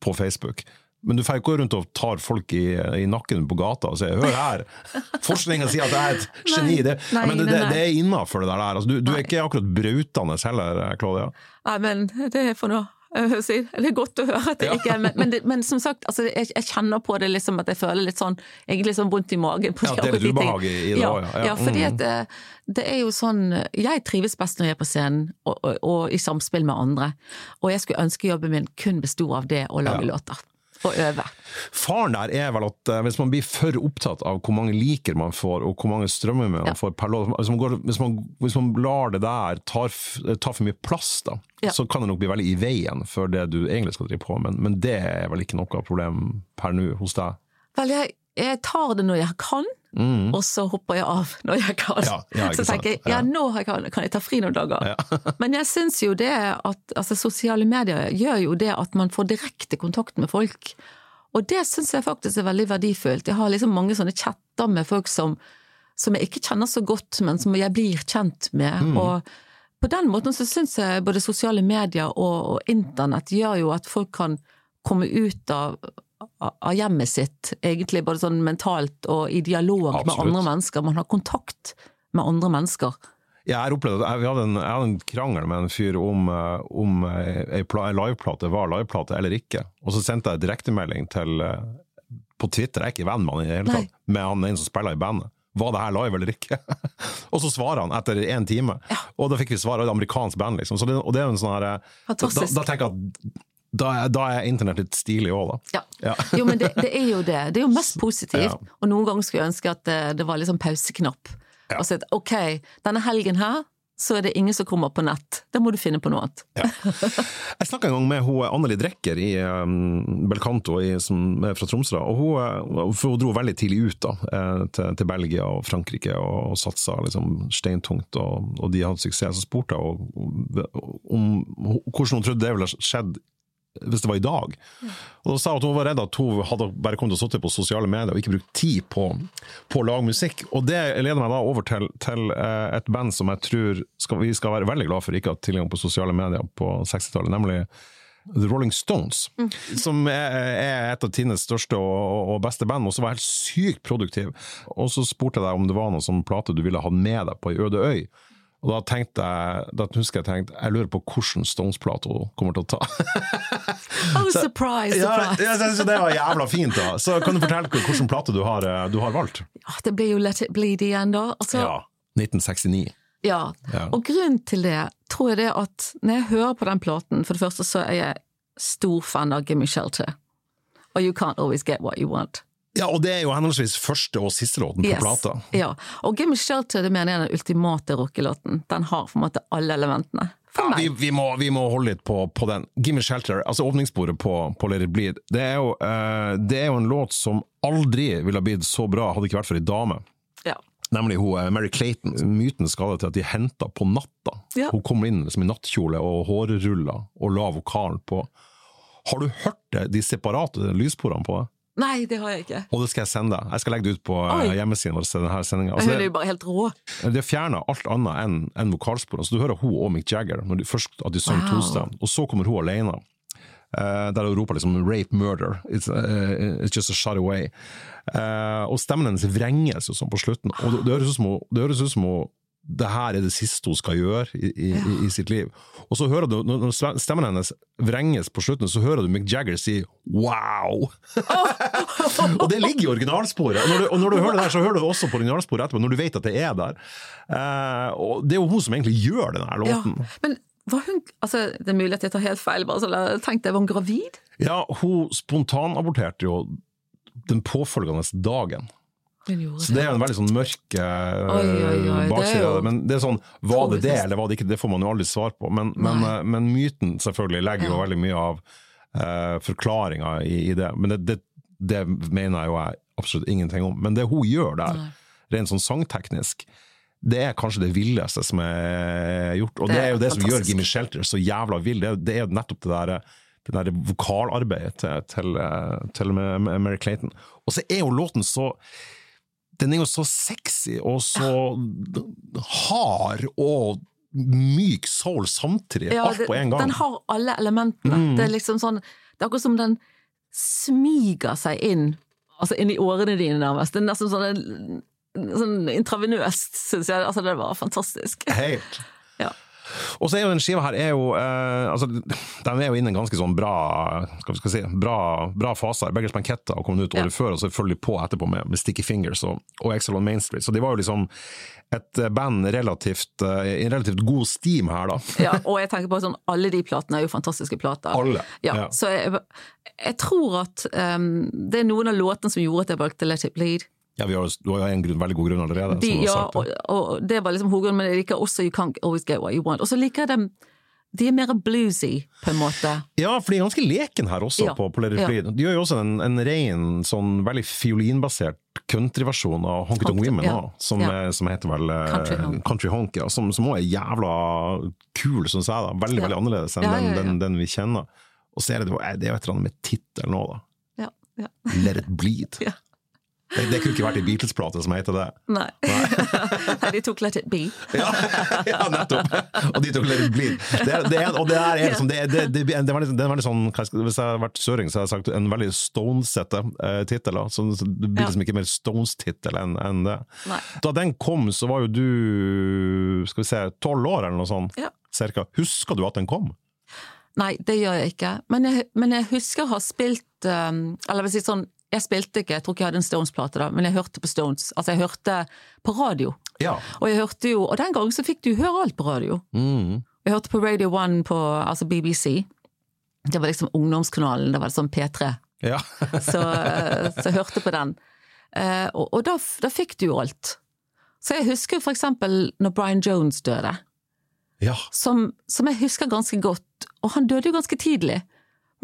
på Facebook. Men du får ikke gå rundt og tar folk i, i, nakken på gata og sier 'hør her', [LAUGHS] forskninga sier at jeg er et geni. Det, nei, men det, det, det er innafor det der. Altså, du, du, er ikke akkurat brautende heller, Claudia. Nei, men det er for noe. Det er godt å høre at det ikke er men, men, men, som sagt, altså, jeg, jeg, kjenner på det liksom at jeg føler litt sånn egentlig sånn vondt i magen. ja, det er litt ubehag i det ja, ja. ja, fordi mm. at det, det, er jo sånn Jeg trives best når jeg er på scenen og, og, og, i samspill med andre. Og jeg skulle ønske jobben min kun besto av det å lage låter å øve. Faren der er vel at eh, hvis man blir for opptatt av hvor mange liker man får, og hvor mange strømmer man ja. får per låt hvis, hvis, hvis, man lar det der ta for mye plass, da, ja. så kan det nok bli veldig i veien for det du egentlig skal drive på med. Men, men det er vel ikke noe problem per nå hos deg? Vel, jeg, jeg tar det når jeg kan. Mm. Og så hopper jeg av når jeg kan. Ja, ja, så tenker jeg ja, nå kan, kan, jeg ta fri noen dager. [LAUGHS] Men jeg syns jo det at altså, sosiale medier gjør jo det at man får direkte kontakt med folk. Og det syns jeg faktisk er veldig verdifullt. Jeg har liksom mange sånne chatter med folk som, som jeg ikke kjenner så godt, men som jeg blir kjent med. Mm. Og på den måten så syns jeg både sosiale medier og, og internett gjør jo at folk kan komme ut av av hjemmet sitt, egentlig både sånn mentalt og i dialog Absolutt. med andre mennesker. Man har kontakt med andre mennesker. Jeg har opplevd at jeg hadde en, jeg hadde en krangel med en fyr om, eh, om ei liveplate var liveplate eller ikke. Og så sendte jeg direktemelding til eh, på Twitter, jeg er ikke venn med han i det hele tatt, med han en som spiller i bandet. Var det her live eller ikke? [LAUGHS] og så svarer han etter én time, ja. og da fikk vi svar av et amerikansk band. liksom. Det, og det er jo en sånn her, da, da, tenker jeg at da er, da er, internett litt stilig òg, da. Ja. ja. jo, men det, det, er jo det. Det er jo mest positivt. Ja. Og noen ganger skulle jeg ønske at det, det var liksom pauseknapp. Ja. Og at ok, denne helgen her så er det ingen som kommer på nett. Da må du finne på noe annet. ja. Jeg snakka en gang med hun Anneli Drekker i um, Belcanto i, som er fra Tromsø. og hun, for hun, dro veldig tidlig ut da, eh, til, til Belgia og Frankrike og, og satsa liksom steintungt, og, og de hadde suksess. Så spurte jeg om, om hvordan hun trodde det ville skjedd hvis det var i dag. Og da sa hun at hun var redd at hun hadde bare kommet å sitte på sosiale medier og ikke brukt tid på, på å lage musikk. Og det leder meg da over til, til eh, et band som jeg tror skal, vi skal være veldig glad for ikke ha tilgang på sosiale medier på 60-tallet, nemlig The Rolling Stones, mm. som er, er, et av tidenes største og, og, beste band, og som var helt sykt produktiv. Og så spurte jeg deg om det var noe som plate du ville ha med deg på ei øde øy. Og da tenkte jeg, da husker jeg tenkte, jeg lurer på hvilken Stones-plate hun kommer til å ta. [LAUGHS] oh, surprise, surprise! Ja, ja, så det var jævla fint, da. Så kan du fortelle hvilken plate du har, eh, du har valgt? Ja, det blir jo Let It Bleed igjen, da. Altså, ja. 1969. Ja. ja. og grunnen til det tror jeg det at når jeg hører på den platen, for det første så er jeg stor fan av Gimme Shelter. Og You Can't Always Get What You Want. Ja, og det er jo henholdsvis første og siste låten på yes. plata. Ja, og Gimme Shelter det mener jeg er den ultimate rockelåten. Den har på en måte alle elementene. Ja, vi, vi, må, vi, må, holde litt på, på den. Gimme Shelter, altså åpningssporet på, på Let It Bleed, det er, jo, uh, det er jo en låt som aldri ville ha blitt så bra hadde det ikke vært for ei dame. Ja. Nemlig hun, eh, Mary Clayton. Myten skader til at de henta på natta. Ja. Hun kommer inn liksom, i nattkjole og hårruller og la vokalen på. Har du hørt det, de separate lysporene på det? Nei, det har jeg ikke. Og det skal jeg sende deg. Jeg skal legge det ut på eh, Oi. hjemmesiden vår. denne sendinga. Altså, det er jo bare helt rå. Det fjerner alt annet enn en vokalsporene. Så du hører hun og Mick Jagger når de først at de synger wow. tostem, og så kommer hun alene. Uh, der hun roper liksom 'rape murder', it's, uh, it's just a shot away. Uh, og stemmen hennes vrenges jo sånn på slutten, og det, det høres ut som hun det her er det siste hun skal gjøre i, i, ja. i, sitt liv. Og så hører du, når stemmen hennes vrenges på slutten, så hører du Mick Jagger si 'wow'! [LAUGHS] og det ligger i originalsporet. Og når, du, og når du hører det der, så hører du også på originalsporet etterpå, når du vet at det er der. Eh, og det er jo hun som egentlig gjør denne låten. Ja, men var hun, altså Det er mulig at jeg tar helt feil, bare så tenkte jeg var hun gravid? Ja, hun spontanaborterte jo den påfølgende dagen. Så det er jo en veldig sånn mørk uh, bakside av det. Men det er sånn, var det det, eller var det ikke? Det får man jo aldri svar på. Men, men, uh, men myten selvfølgelig legger jo veldig mye av uh, eh, forklaringa i, i, det. Men det, det, det, mener jeg jo jeg absolutt ingenting om. Men det hun gjør der, rent sånn sangteknisk, det er kanskje det villeste som er gjort. Og det, det er jo det fantastisk. som gjør Gimme Shelter så jævla vill. Det, det er nettopp det derre det der vokalarbeidet til, til, til Mary Clayton. Og så er jo låten så den er jo så sexy og så hard og myk soul samtidig. Ja, alt på en gang. Den har alle elementene. Mm. Det er liksom sånn Det er akkurat som den smiger seg inn altså inn i årene dine, nærmest. Det er nesten sånn, sånn intravenøst, syns jeg. Altså, det var fantastisk. Helt. Og så er jo den skiva her er jo eh, altså, Den er jo inne i en ganske sånn bra skal vi si, bra, bra fase. Beggars Banketta kommet ut året ja. før, og så selvfølgelig på etterpå med, med Sticky Fingers og, og Excel on Main Street. Så de var jo liksom et band relativt, uh, i relativt god steam her, da. ja, og jeg tenker på sånn, alle de platene er jo fantastiske plater. Alle. Ja, ja. Så jeg, jeg, tror at um, det er noen av låtene som gjorde at jeg valgte Let It Bleed. Ja, har, Du har jo en grunn, veldig god grunn allerede. De, ja, og, og, det var liksom hovedgrunnen, men jeg liker også You Can't Always Get What You Want. Og så liker jeg dem de er mer bluesy, på en måte. Ja, for de er ganske leken her også, ja. på, på Let It Bleed. De gjør jo også en, en ren, sånn veldig fiolinbasert countryversjon av Honky Tonk Women, ja. som, ja. som, heter vel eh, Country Honk, country honk ja, som òg er jævla kul, syns jeg. da. Veldig veldig annerledes enn den, den, den, vi kjenner. Og så er det, det er jo et eller annet med tittelen òg, da. Let It Bleed. [LAUGHS] Ja. Det, det, kunne ikke vært ei Beatles-plate som heter det. Nei. Nei. [LAUGHS] de tok Let It Be. [LAUGHS] ja, ja, nettopp! Og de tok Let It Bleed. Det, det, og det er liksom, det, det, det, det, var veldig, det er veldig sånn, Hvis jeg hadde vært søring, så hadde jeg sagt en veldig Stones-sette eh, tittel. Så det blir liksom ikke mer Stones-tittel enn en det. Nei. Da den kom, så var jo du skal vi se, tolv år, eller noe sånt. Ja. Cirka. Husker du at den kom? Nei, det gjør jeg ikke. Men jeg, men jeg husker å ha spilt um, Eller vil si sånn jeg spilte ikke, jeg tror ikke jeg hadde en Stones-plate da, men jeg hørte på Stones. Altså, jeg hørte på radio. Ja. Og jeg hørte jo, og den gangen så fikk du høre alt på radio. Mm. Jeg hørte på Radio 1 på altså BBC. Det var liksom ungdomskanalen, det var sånn P3. Ja. [LAUGHS] så, eh, så, jeg hørte på den. Eh, og, og da, da, fikk du jo alt. Så jeg husker for eksempel når Brian Jones døde. Ja. Som, som jeg husker ganske godt. Og han døde jo ganske tidlig.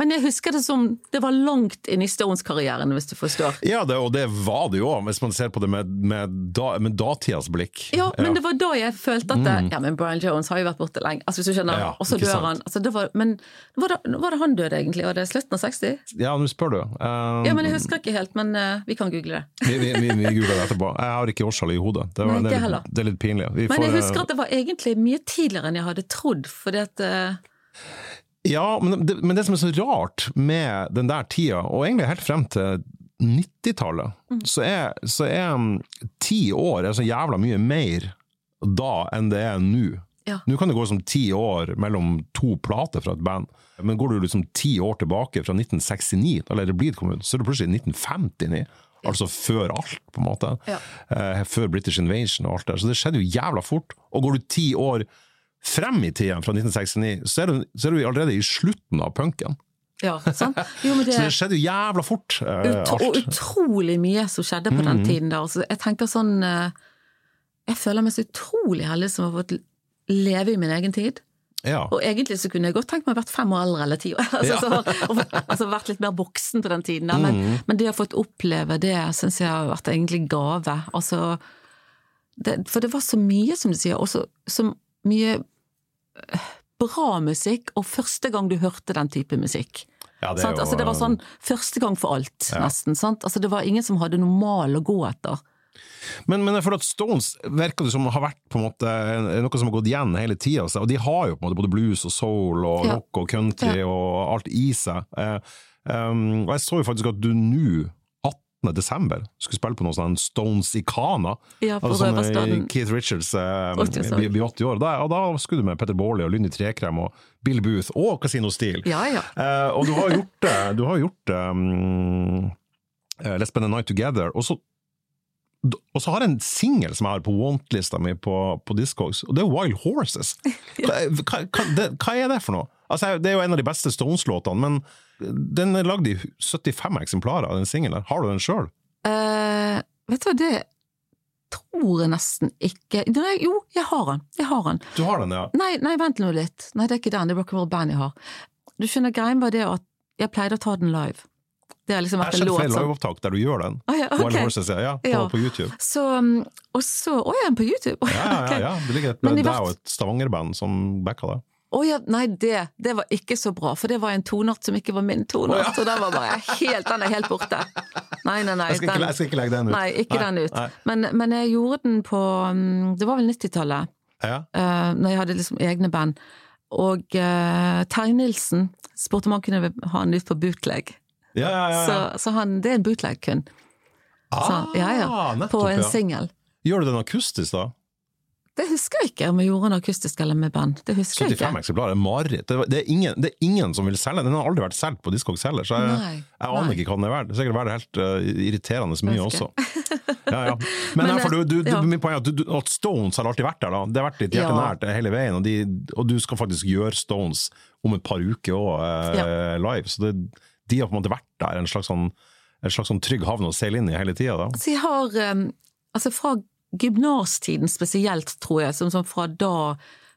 Men jeg husker det som det var langt inn i Stones-karrieren, hvis du forstår. Ja, det, og det var det jo, hvis man ser på det med, med, da, med datidas blikk. Ja, men ja. det var da jeg følte at det, mm. Ja, men Brian Jones har jo vært borte lenge, altså hvis du skjønner. Ja, og så dør han. Altså, det var, men var det, var det, han døde egentlig? Var det slutten av 60? Ja, nå spør du. Um, ja, men jeg husker ikke helt, men uh, vi kan google det. vi, vi, vi, vi googler det etterpå. Jeg har ikke årstallet i hodet. Det, var, Nei, det, det, det, er litt pinlig. men jeg husker at det var egentlig mye tidligere enn jeg hadde trodd, fordi at uh, ja, men det, men det, som er så rart med den der tida, og egentlig helt frem til 90-tallet, mm. så, så, er um, ti år er så jævla mye mer da enn det er nå. Ja. Nå kan det gå som ti år mellom to plater fra et band, men går du liksom ti år tilbake, fra 1969, eller det blir kommet, så er det plutselig 1959. Altså før alt, på en måte. Ja. Eh, før British Invasion og alt der. Så det skjedde jo jævla fort. Og går du ti år frem i tida, fra 1969, så er, du, så er du allerede i slutten av punken. Ja, sant? Jo, [LAUGHS] det, så det skjedde jo jævla fort. Eh, ut, og utrolig mye som skjedde på den mm. tiden der. Altså, jeg tenker sånn eh, Jeg føler meg så utrolig heldig som har fått leve i min egen tid. Ja. Og egentlig så kunne jeg godt tenkt meg å vært fem år eldre eller ti år. [LAUGHS] altså, ja. så, og, altså, vært litt mer voksen på den tiden. Men, mm. men, det å få oppleve det syns jeg har vært egentlig gave. Altså, det, for det var så mye, som du sier, og så mye bra musikk, og første gang du hørte den type musikk. Ja, det, jo, altså, det, var sånn første gang for alt, ja. nesten. Altså, det var ingen som hadde normal å gå etter. Men, men for at Stones virker det som har vært på en måte noe som har gått igjen hele tida. Og de har jo på en måte både blues og soul og ja. rock og country og alt i seg. Um, og jeg så jo faktisk at du nå desember skulle spille på noe sånn Stones i Kana. Ja, altså, sånn, Keith Richards eh, blir 80 år. Da, og da skulle du med Petter Baarli og Lynni Trekrem og Bill Booth og Casino Steel. Ja, ja. Eh, og du har gjort det. Du har gjort um, Let's Spend a Night Together. Og så, og så har jeg en singel som jeg har på want-lista mi på, på Discogs, og det er Wild Horses. [LAUGHS] Hva, hva, hva, hva er det for noe? Altså, det er jo en av de beste Stones-låtene, men den er lagd i 75 eksemplarer, den singelen. Har du den sjøl? Uh, eh, vet du hva, det tror jeg nesten ikke Nei, Jo, jeg har den. Jeg har den. Du har den, ja? Nei, nei, vent nå litt. Nei, det er ikke den. Det er Rock'n'Roll Band jeg har. Du skjønner, greien var det at jeg pleide å ta den live. Det har liksom vært en låt Jeg har sett flere liveopptak der du gjør den. Ah, ja, okay. Horses, ja, på, ja. på YouTube. Så, um, og så Å, er på YouTube? [LAUGHS] ja, ja, ja. Det ligger et, det er jo et Stavanger-band som backa det. Å oh, ja, nei, det, det, var ikke så bra, for det var en tonart som ikke var min tonart, oh, ja. og den var bare helt, den er helt borte. Nei, nei, nei. Jeg skal, den, ikke, jeg skal ikke, legge den ut. Nei, ikke nei, den ut. Men, men, jeg gjorde den på mm, Det var vel 90-tallet, ja. uh, når jeg hadde liksom egne band. Og uh, Terje Nilsen spurte om han kunne ha den ut på bootleg. Ja, ja, ja, så, så han, det er en bootleg kun. Ah, så, ja, ja, nettopp, på en singel. Gjør du den akustisk, da? Det husker jeg ikke om vi gjorde en akustisk eller med band. Det husker 75 jeg ikke. eksemplarer er mareritt. Det, det, det, er ingen som vil selge den. Den har aldri vært solgt på Discogs heller, så jeg, nei, jeg aner ikke hva den er verdt. Det er sikkert verdt helt uh, irriterende mye også. Ja, ja. [LAUGHS] Men, Men derfor, du, du, ja. min poeng er at, at, Stones har alltid vært der. da. Det har vært ditt hjerte nært hele veien, og, de, og, du skal faktisk gjøre Stones om et par uker òg, uh, live. Så det, de har på en måte vært der, en slags sånn en slags sånn trygg havn å seile inn i hele tida. Så jeg har, um, altså fra gymnastiden spesielt, tror jeg, som, som fra da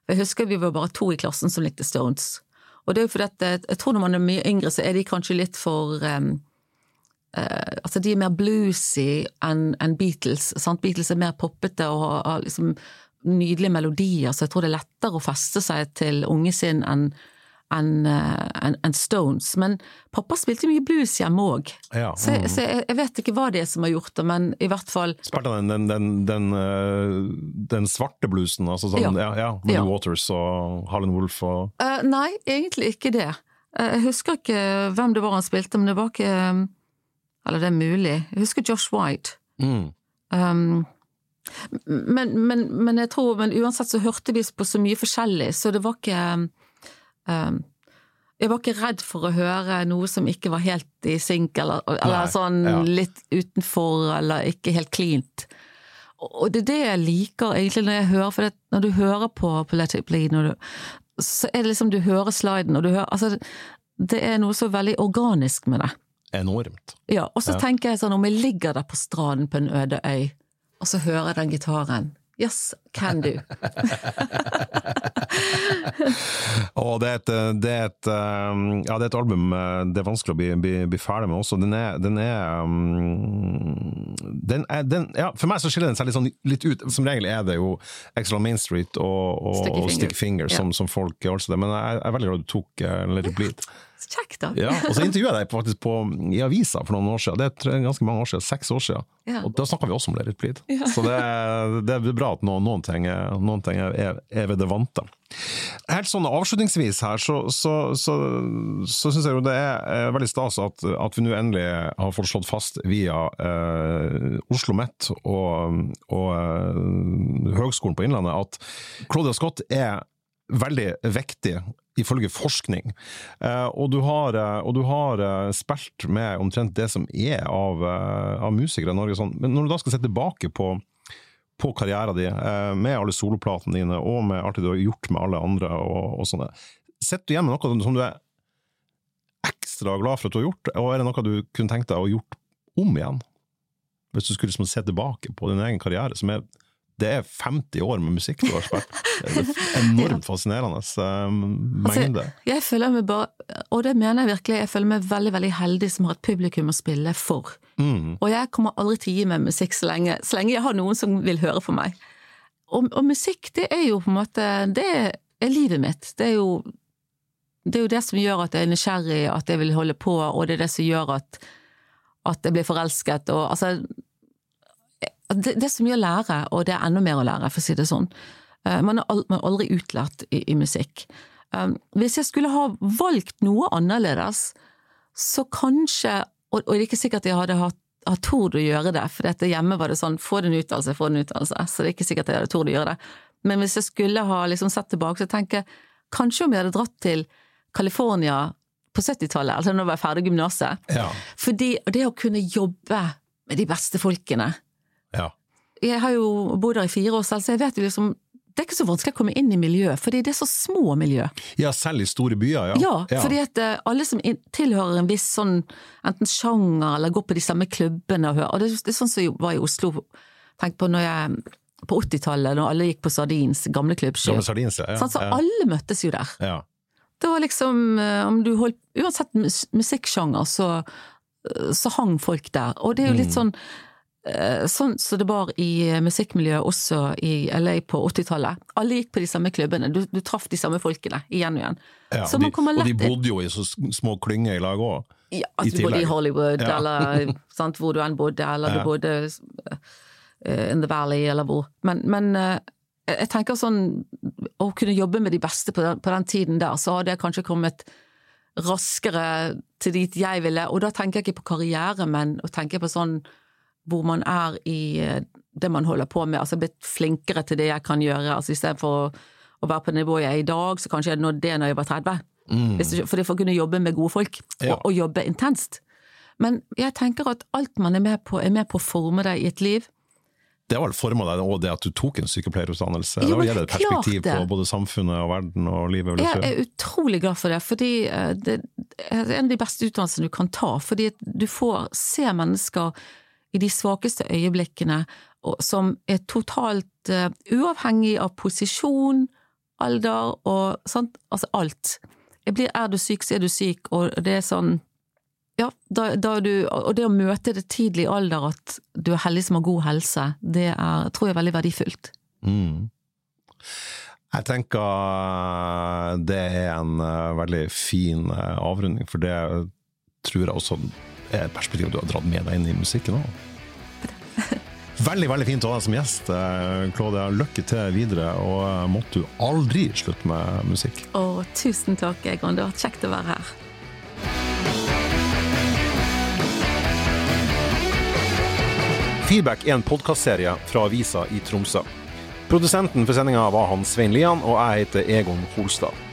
Jeg husker vi var bare to i klassen som likte Stones. Og det er jo fordi at jeg tror når man er mye yngre, så er de kanskje litt for um, uh, Altså, de er mer bluesy enn en Beatles. Sant? Beatles er mer poppete og har liksom nydelige melodier, så jeg tror det er lettere å feste seg til unge sin enn enn en, en Stones. Men pappa spilte mye blues hjemme òg, ja, mm. så, så jeg, jeg, vet ikke hva det er som har gjort det, men i hvert fall Spilte han den, den, den, eh, den, svarte bluesen, altså sånn, ja, ja, ja Muddy ja. Waters og Harlan Wolff og uh, Nei, egentlig ikke det. Jeg husker ikke hvem det var han spilte, men det var ikke Eller det er mulig. Jeg husker Josh White. Mm. Um, men, men, men, jeg tror, men uansett så hørte vi på så mye forskjellig, så det var ikke jeg var ikke redd for å høre noe som ikke var helt i synk, eller, eller sånn ja. litt utenfor, eller ikke helt cleant. Og det er det jeg liker egentlig når jeg hører, for det, når du hører på, It Bleed, så er det liksom du hører sliden, og du hører Altså, det er noe så veldig organisk med det. Enormt. Ja, og så ja. tenker jeg sånn, om jeg ligger der på stranden på en øde øy, og så hører jeg den gitaren Yes, can do. [LAUGHS] og det er, et, det, er et, um, ja, det er et album uh, det er vanskelig å bli, bli, bli ferdig med også. Den er, den er, um, den er den, ja, For meg så skiller den seg litt, sånn, litt, ut. Som regel er det jo Excel Main Street og, og Sticky Finger, Stick Finger som, som, folk også det. Men jeg er veldig glad du tok Let It Bleed. Kjekt, da. ja, og så intervjuet jeg deg faktisk på, i avisa for noen år siden. Det er ganske mange år siden, seks år siden. Ja. Og da snakka vi også om det litt blid, Ja. Så det, det, er bra at noen, noen ting, noen ting er, er, ved det vante. Helt sånn avslutningsvis her, så, så, så, så syns jeg jo det er veldig stas at, at vi nå endelig har fått slått fast via eh, Oslo OsloMet og, og eh, Høgskolen på Innlandet at Claudia Scott er veldig viktig ifølge forskning. Eh, og du har, eh, og du har eh, spilt med omtrent det som er av, av musikere i Norge. Sånn. Men når du da skal se tilbake på, på karrieren din, med alle soloplatene dine og med alt det du har gjort med alle andre, og, og sånne, sitter du igjen med noe som du er ekstra glad for at du har gjort, og er det noe du kunne tenkt deg å gjort om igjen? Hvis du skulle liksom se tilbake på din egen karriere, som er det er 50 år med musikk du har spilt. Det er enormt [LAUGHS] fascinerende mengde. Altså, jeg føler meg bare, og det mener jeg virkelig, jeg føler meg veldig veldig heldig som har et publikum å spille for. Mm. Og jeg kommer aldri til å gi meg musikk så lenge, så lenge jeg har noen som vil høre på meg. Og, og, musikk, det er jo på en måte Det er livet mitt. Det er jo det, er jo det som gjør at jeg er nysgjerrig, at jeg vil holde på, og det er det som gjør at, at jeg blir forelsket. Og altså det, det, er så mye å lære, og det er enda mer å lære, for å si det sånn. Eh, man er aldri utlært i, i musikk. Um, hvis jeg skulle ha valgt noe annerledes, så kanskje Og, og det er ikke sikkert jeg hadde hatt har tord å gjøre det, for dette hjemme var det sånn få en utdannelse, få en utdannelse, så det er ikke sikkert jeg hadde tord å gjøre det. Men hvis jeg skulle ha liksom sett tilbake, så tenker jeg kanskje om jeg hadde dratt til California på 70-tallet, altså når jeg var ferdig gymnaset. Ja. Fordi det å kunne jobbe med de beste folkene. Jeg har jo bodd her i fire år selv, så jeg vet jo liksom det er ikke så vanskelig å komme inn i miljøet, fordi det er så små miljø. Ja, selv i store byer, ja. Ja, ja. fordi at uh, alle som tilhører en viss sånn enten sjanger eller går på de samme klubbene og hører, og det, det er sånn som jeg var i Oslo, tenk på når jeg på 80-tallet, når alle gikk på Sardins gamle klubbsjø. Ja. Sånn, så alle møttes jo der. Ja. Det var liksom, uh, om du holdt, uansett musikksjanger, så, uh, så hang folk der. Og det er jo litt mm. sånn Eh, sånn som så det var i musikkmiljøet også i LA på 80-tallet. Alle gikk på de samme klubbene, du, du traff de samme folkene igjen og igjen. Ja, de, og de bodde jo i så små klynger i lag òg. Ja, at du bodde i Hollywood, ja. eller [LAUGHS] sant, hvor du enn bodde, eller ja. du bodde uh, in the valley, eller hvor. Men, men uh, jeg tenker sånn, å kunne jobbe med de beste på den, på den tiden der, så hadde jeg kanskje kommet raskere til dit jeg ville, og da tenker jeg ikke på karriere, men å tenke på sånn hvor man er i eh, det man holder på med, altså blitt flinkere til det jeg kan gjøre. altså Istedenfor å, være på det nivået jeg er i dag, så kanskje jeg nådde det når jeg var 30. Mm. For det for å kunne jobbe med gode folk, ja. og, og, jobbe intenst. Men jeg tenker at alt man er med på, er med på å forme deg i et liv. Det var vel forma deg òg, det at du tok en sykepleierutdannelse? Jo, det gir et perspektiv på både samfunnet og verden og livet? jeg, jeg er utrolig glad for det, fordi eh, det er en av de beste utdannelsene du kan ta. Fordi du får se mennesker i de svakeste øyeblikkene, som er totalt uh, uavhengig av posisjon, alder og sånt, altså alt. Blir, er du syk, så er du syk, og det er sånn ja, da, da du, og det å møte det tidlig i alder, at du er heldig som har god helse, det er, tror jeg er veldig verdifullt. Mm. Jeg tenker det er en uh, veldig fin avrunding, for det tror jeg også et perspektiv du har dratt med deg inn i musikken òg. Veldig veldig fint å ha deg som gjest, eh, Claudia. Lykke til videre, og eh, måtte du aldri slutte med musikk. Å, tusen takk, Egon. Det har vært kjekt å være her. Feedback er en podkastserie fra avisa i Tromsø. Produsenten for sendinga var han Svein Lian, og jeg heter Egon Holstad.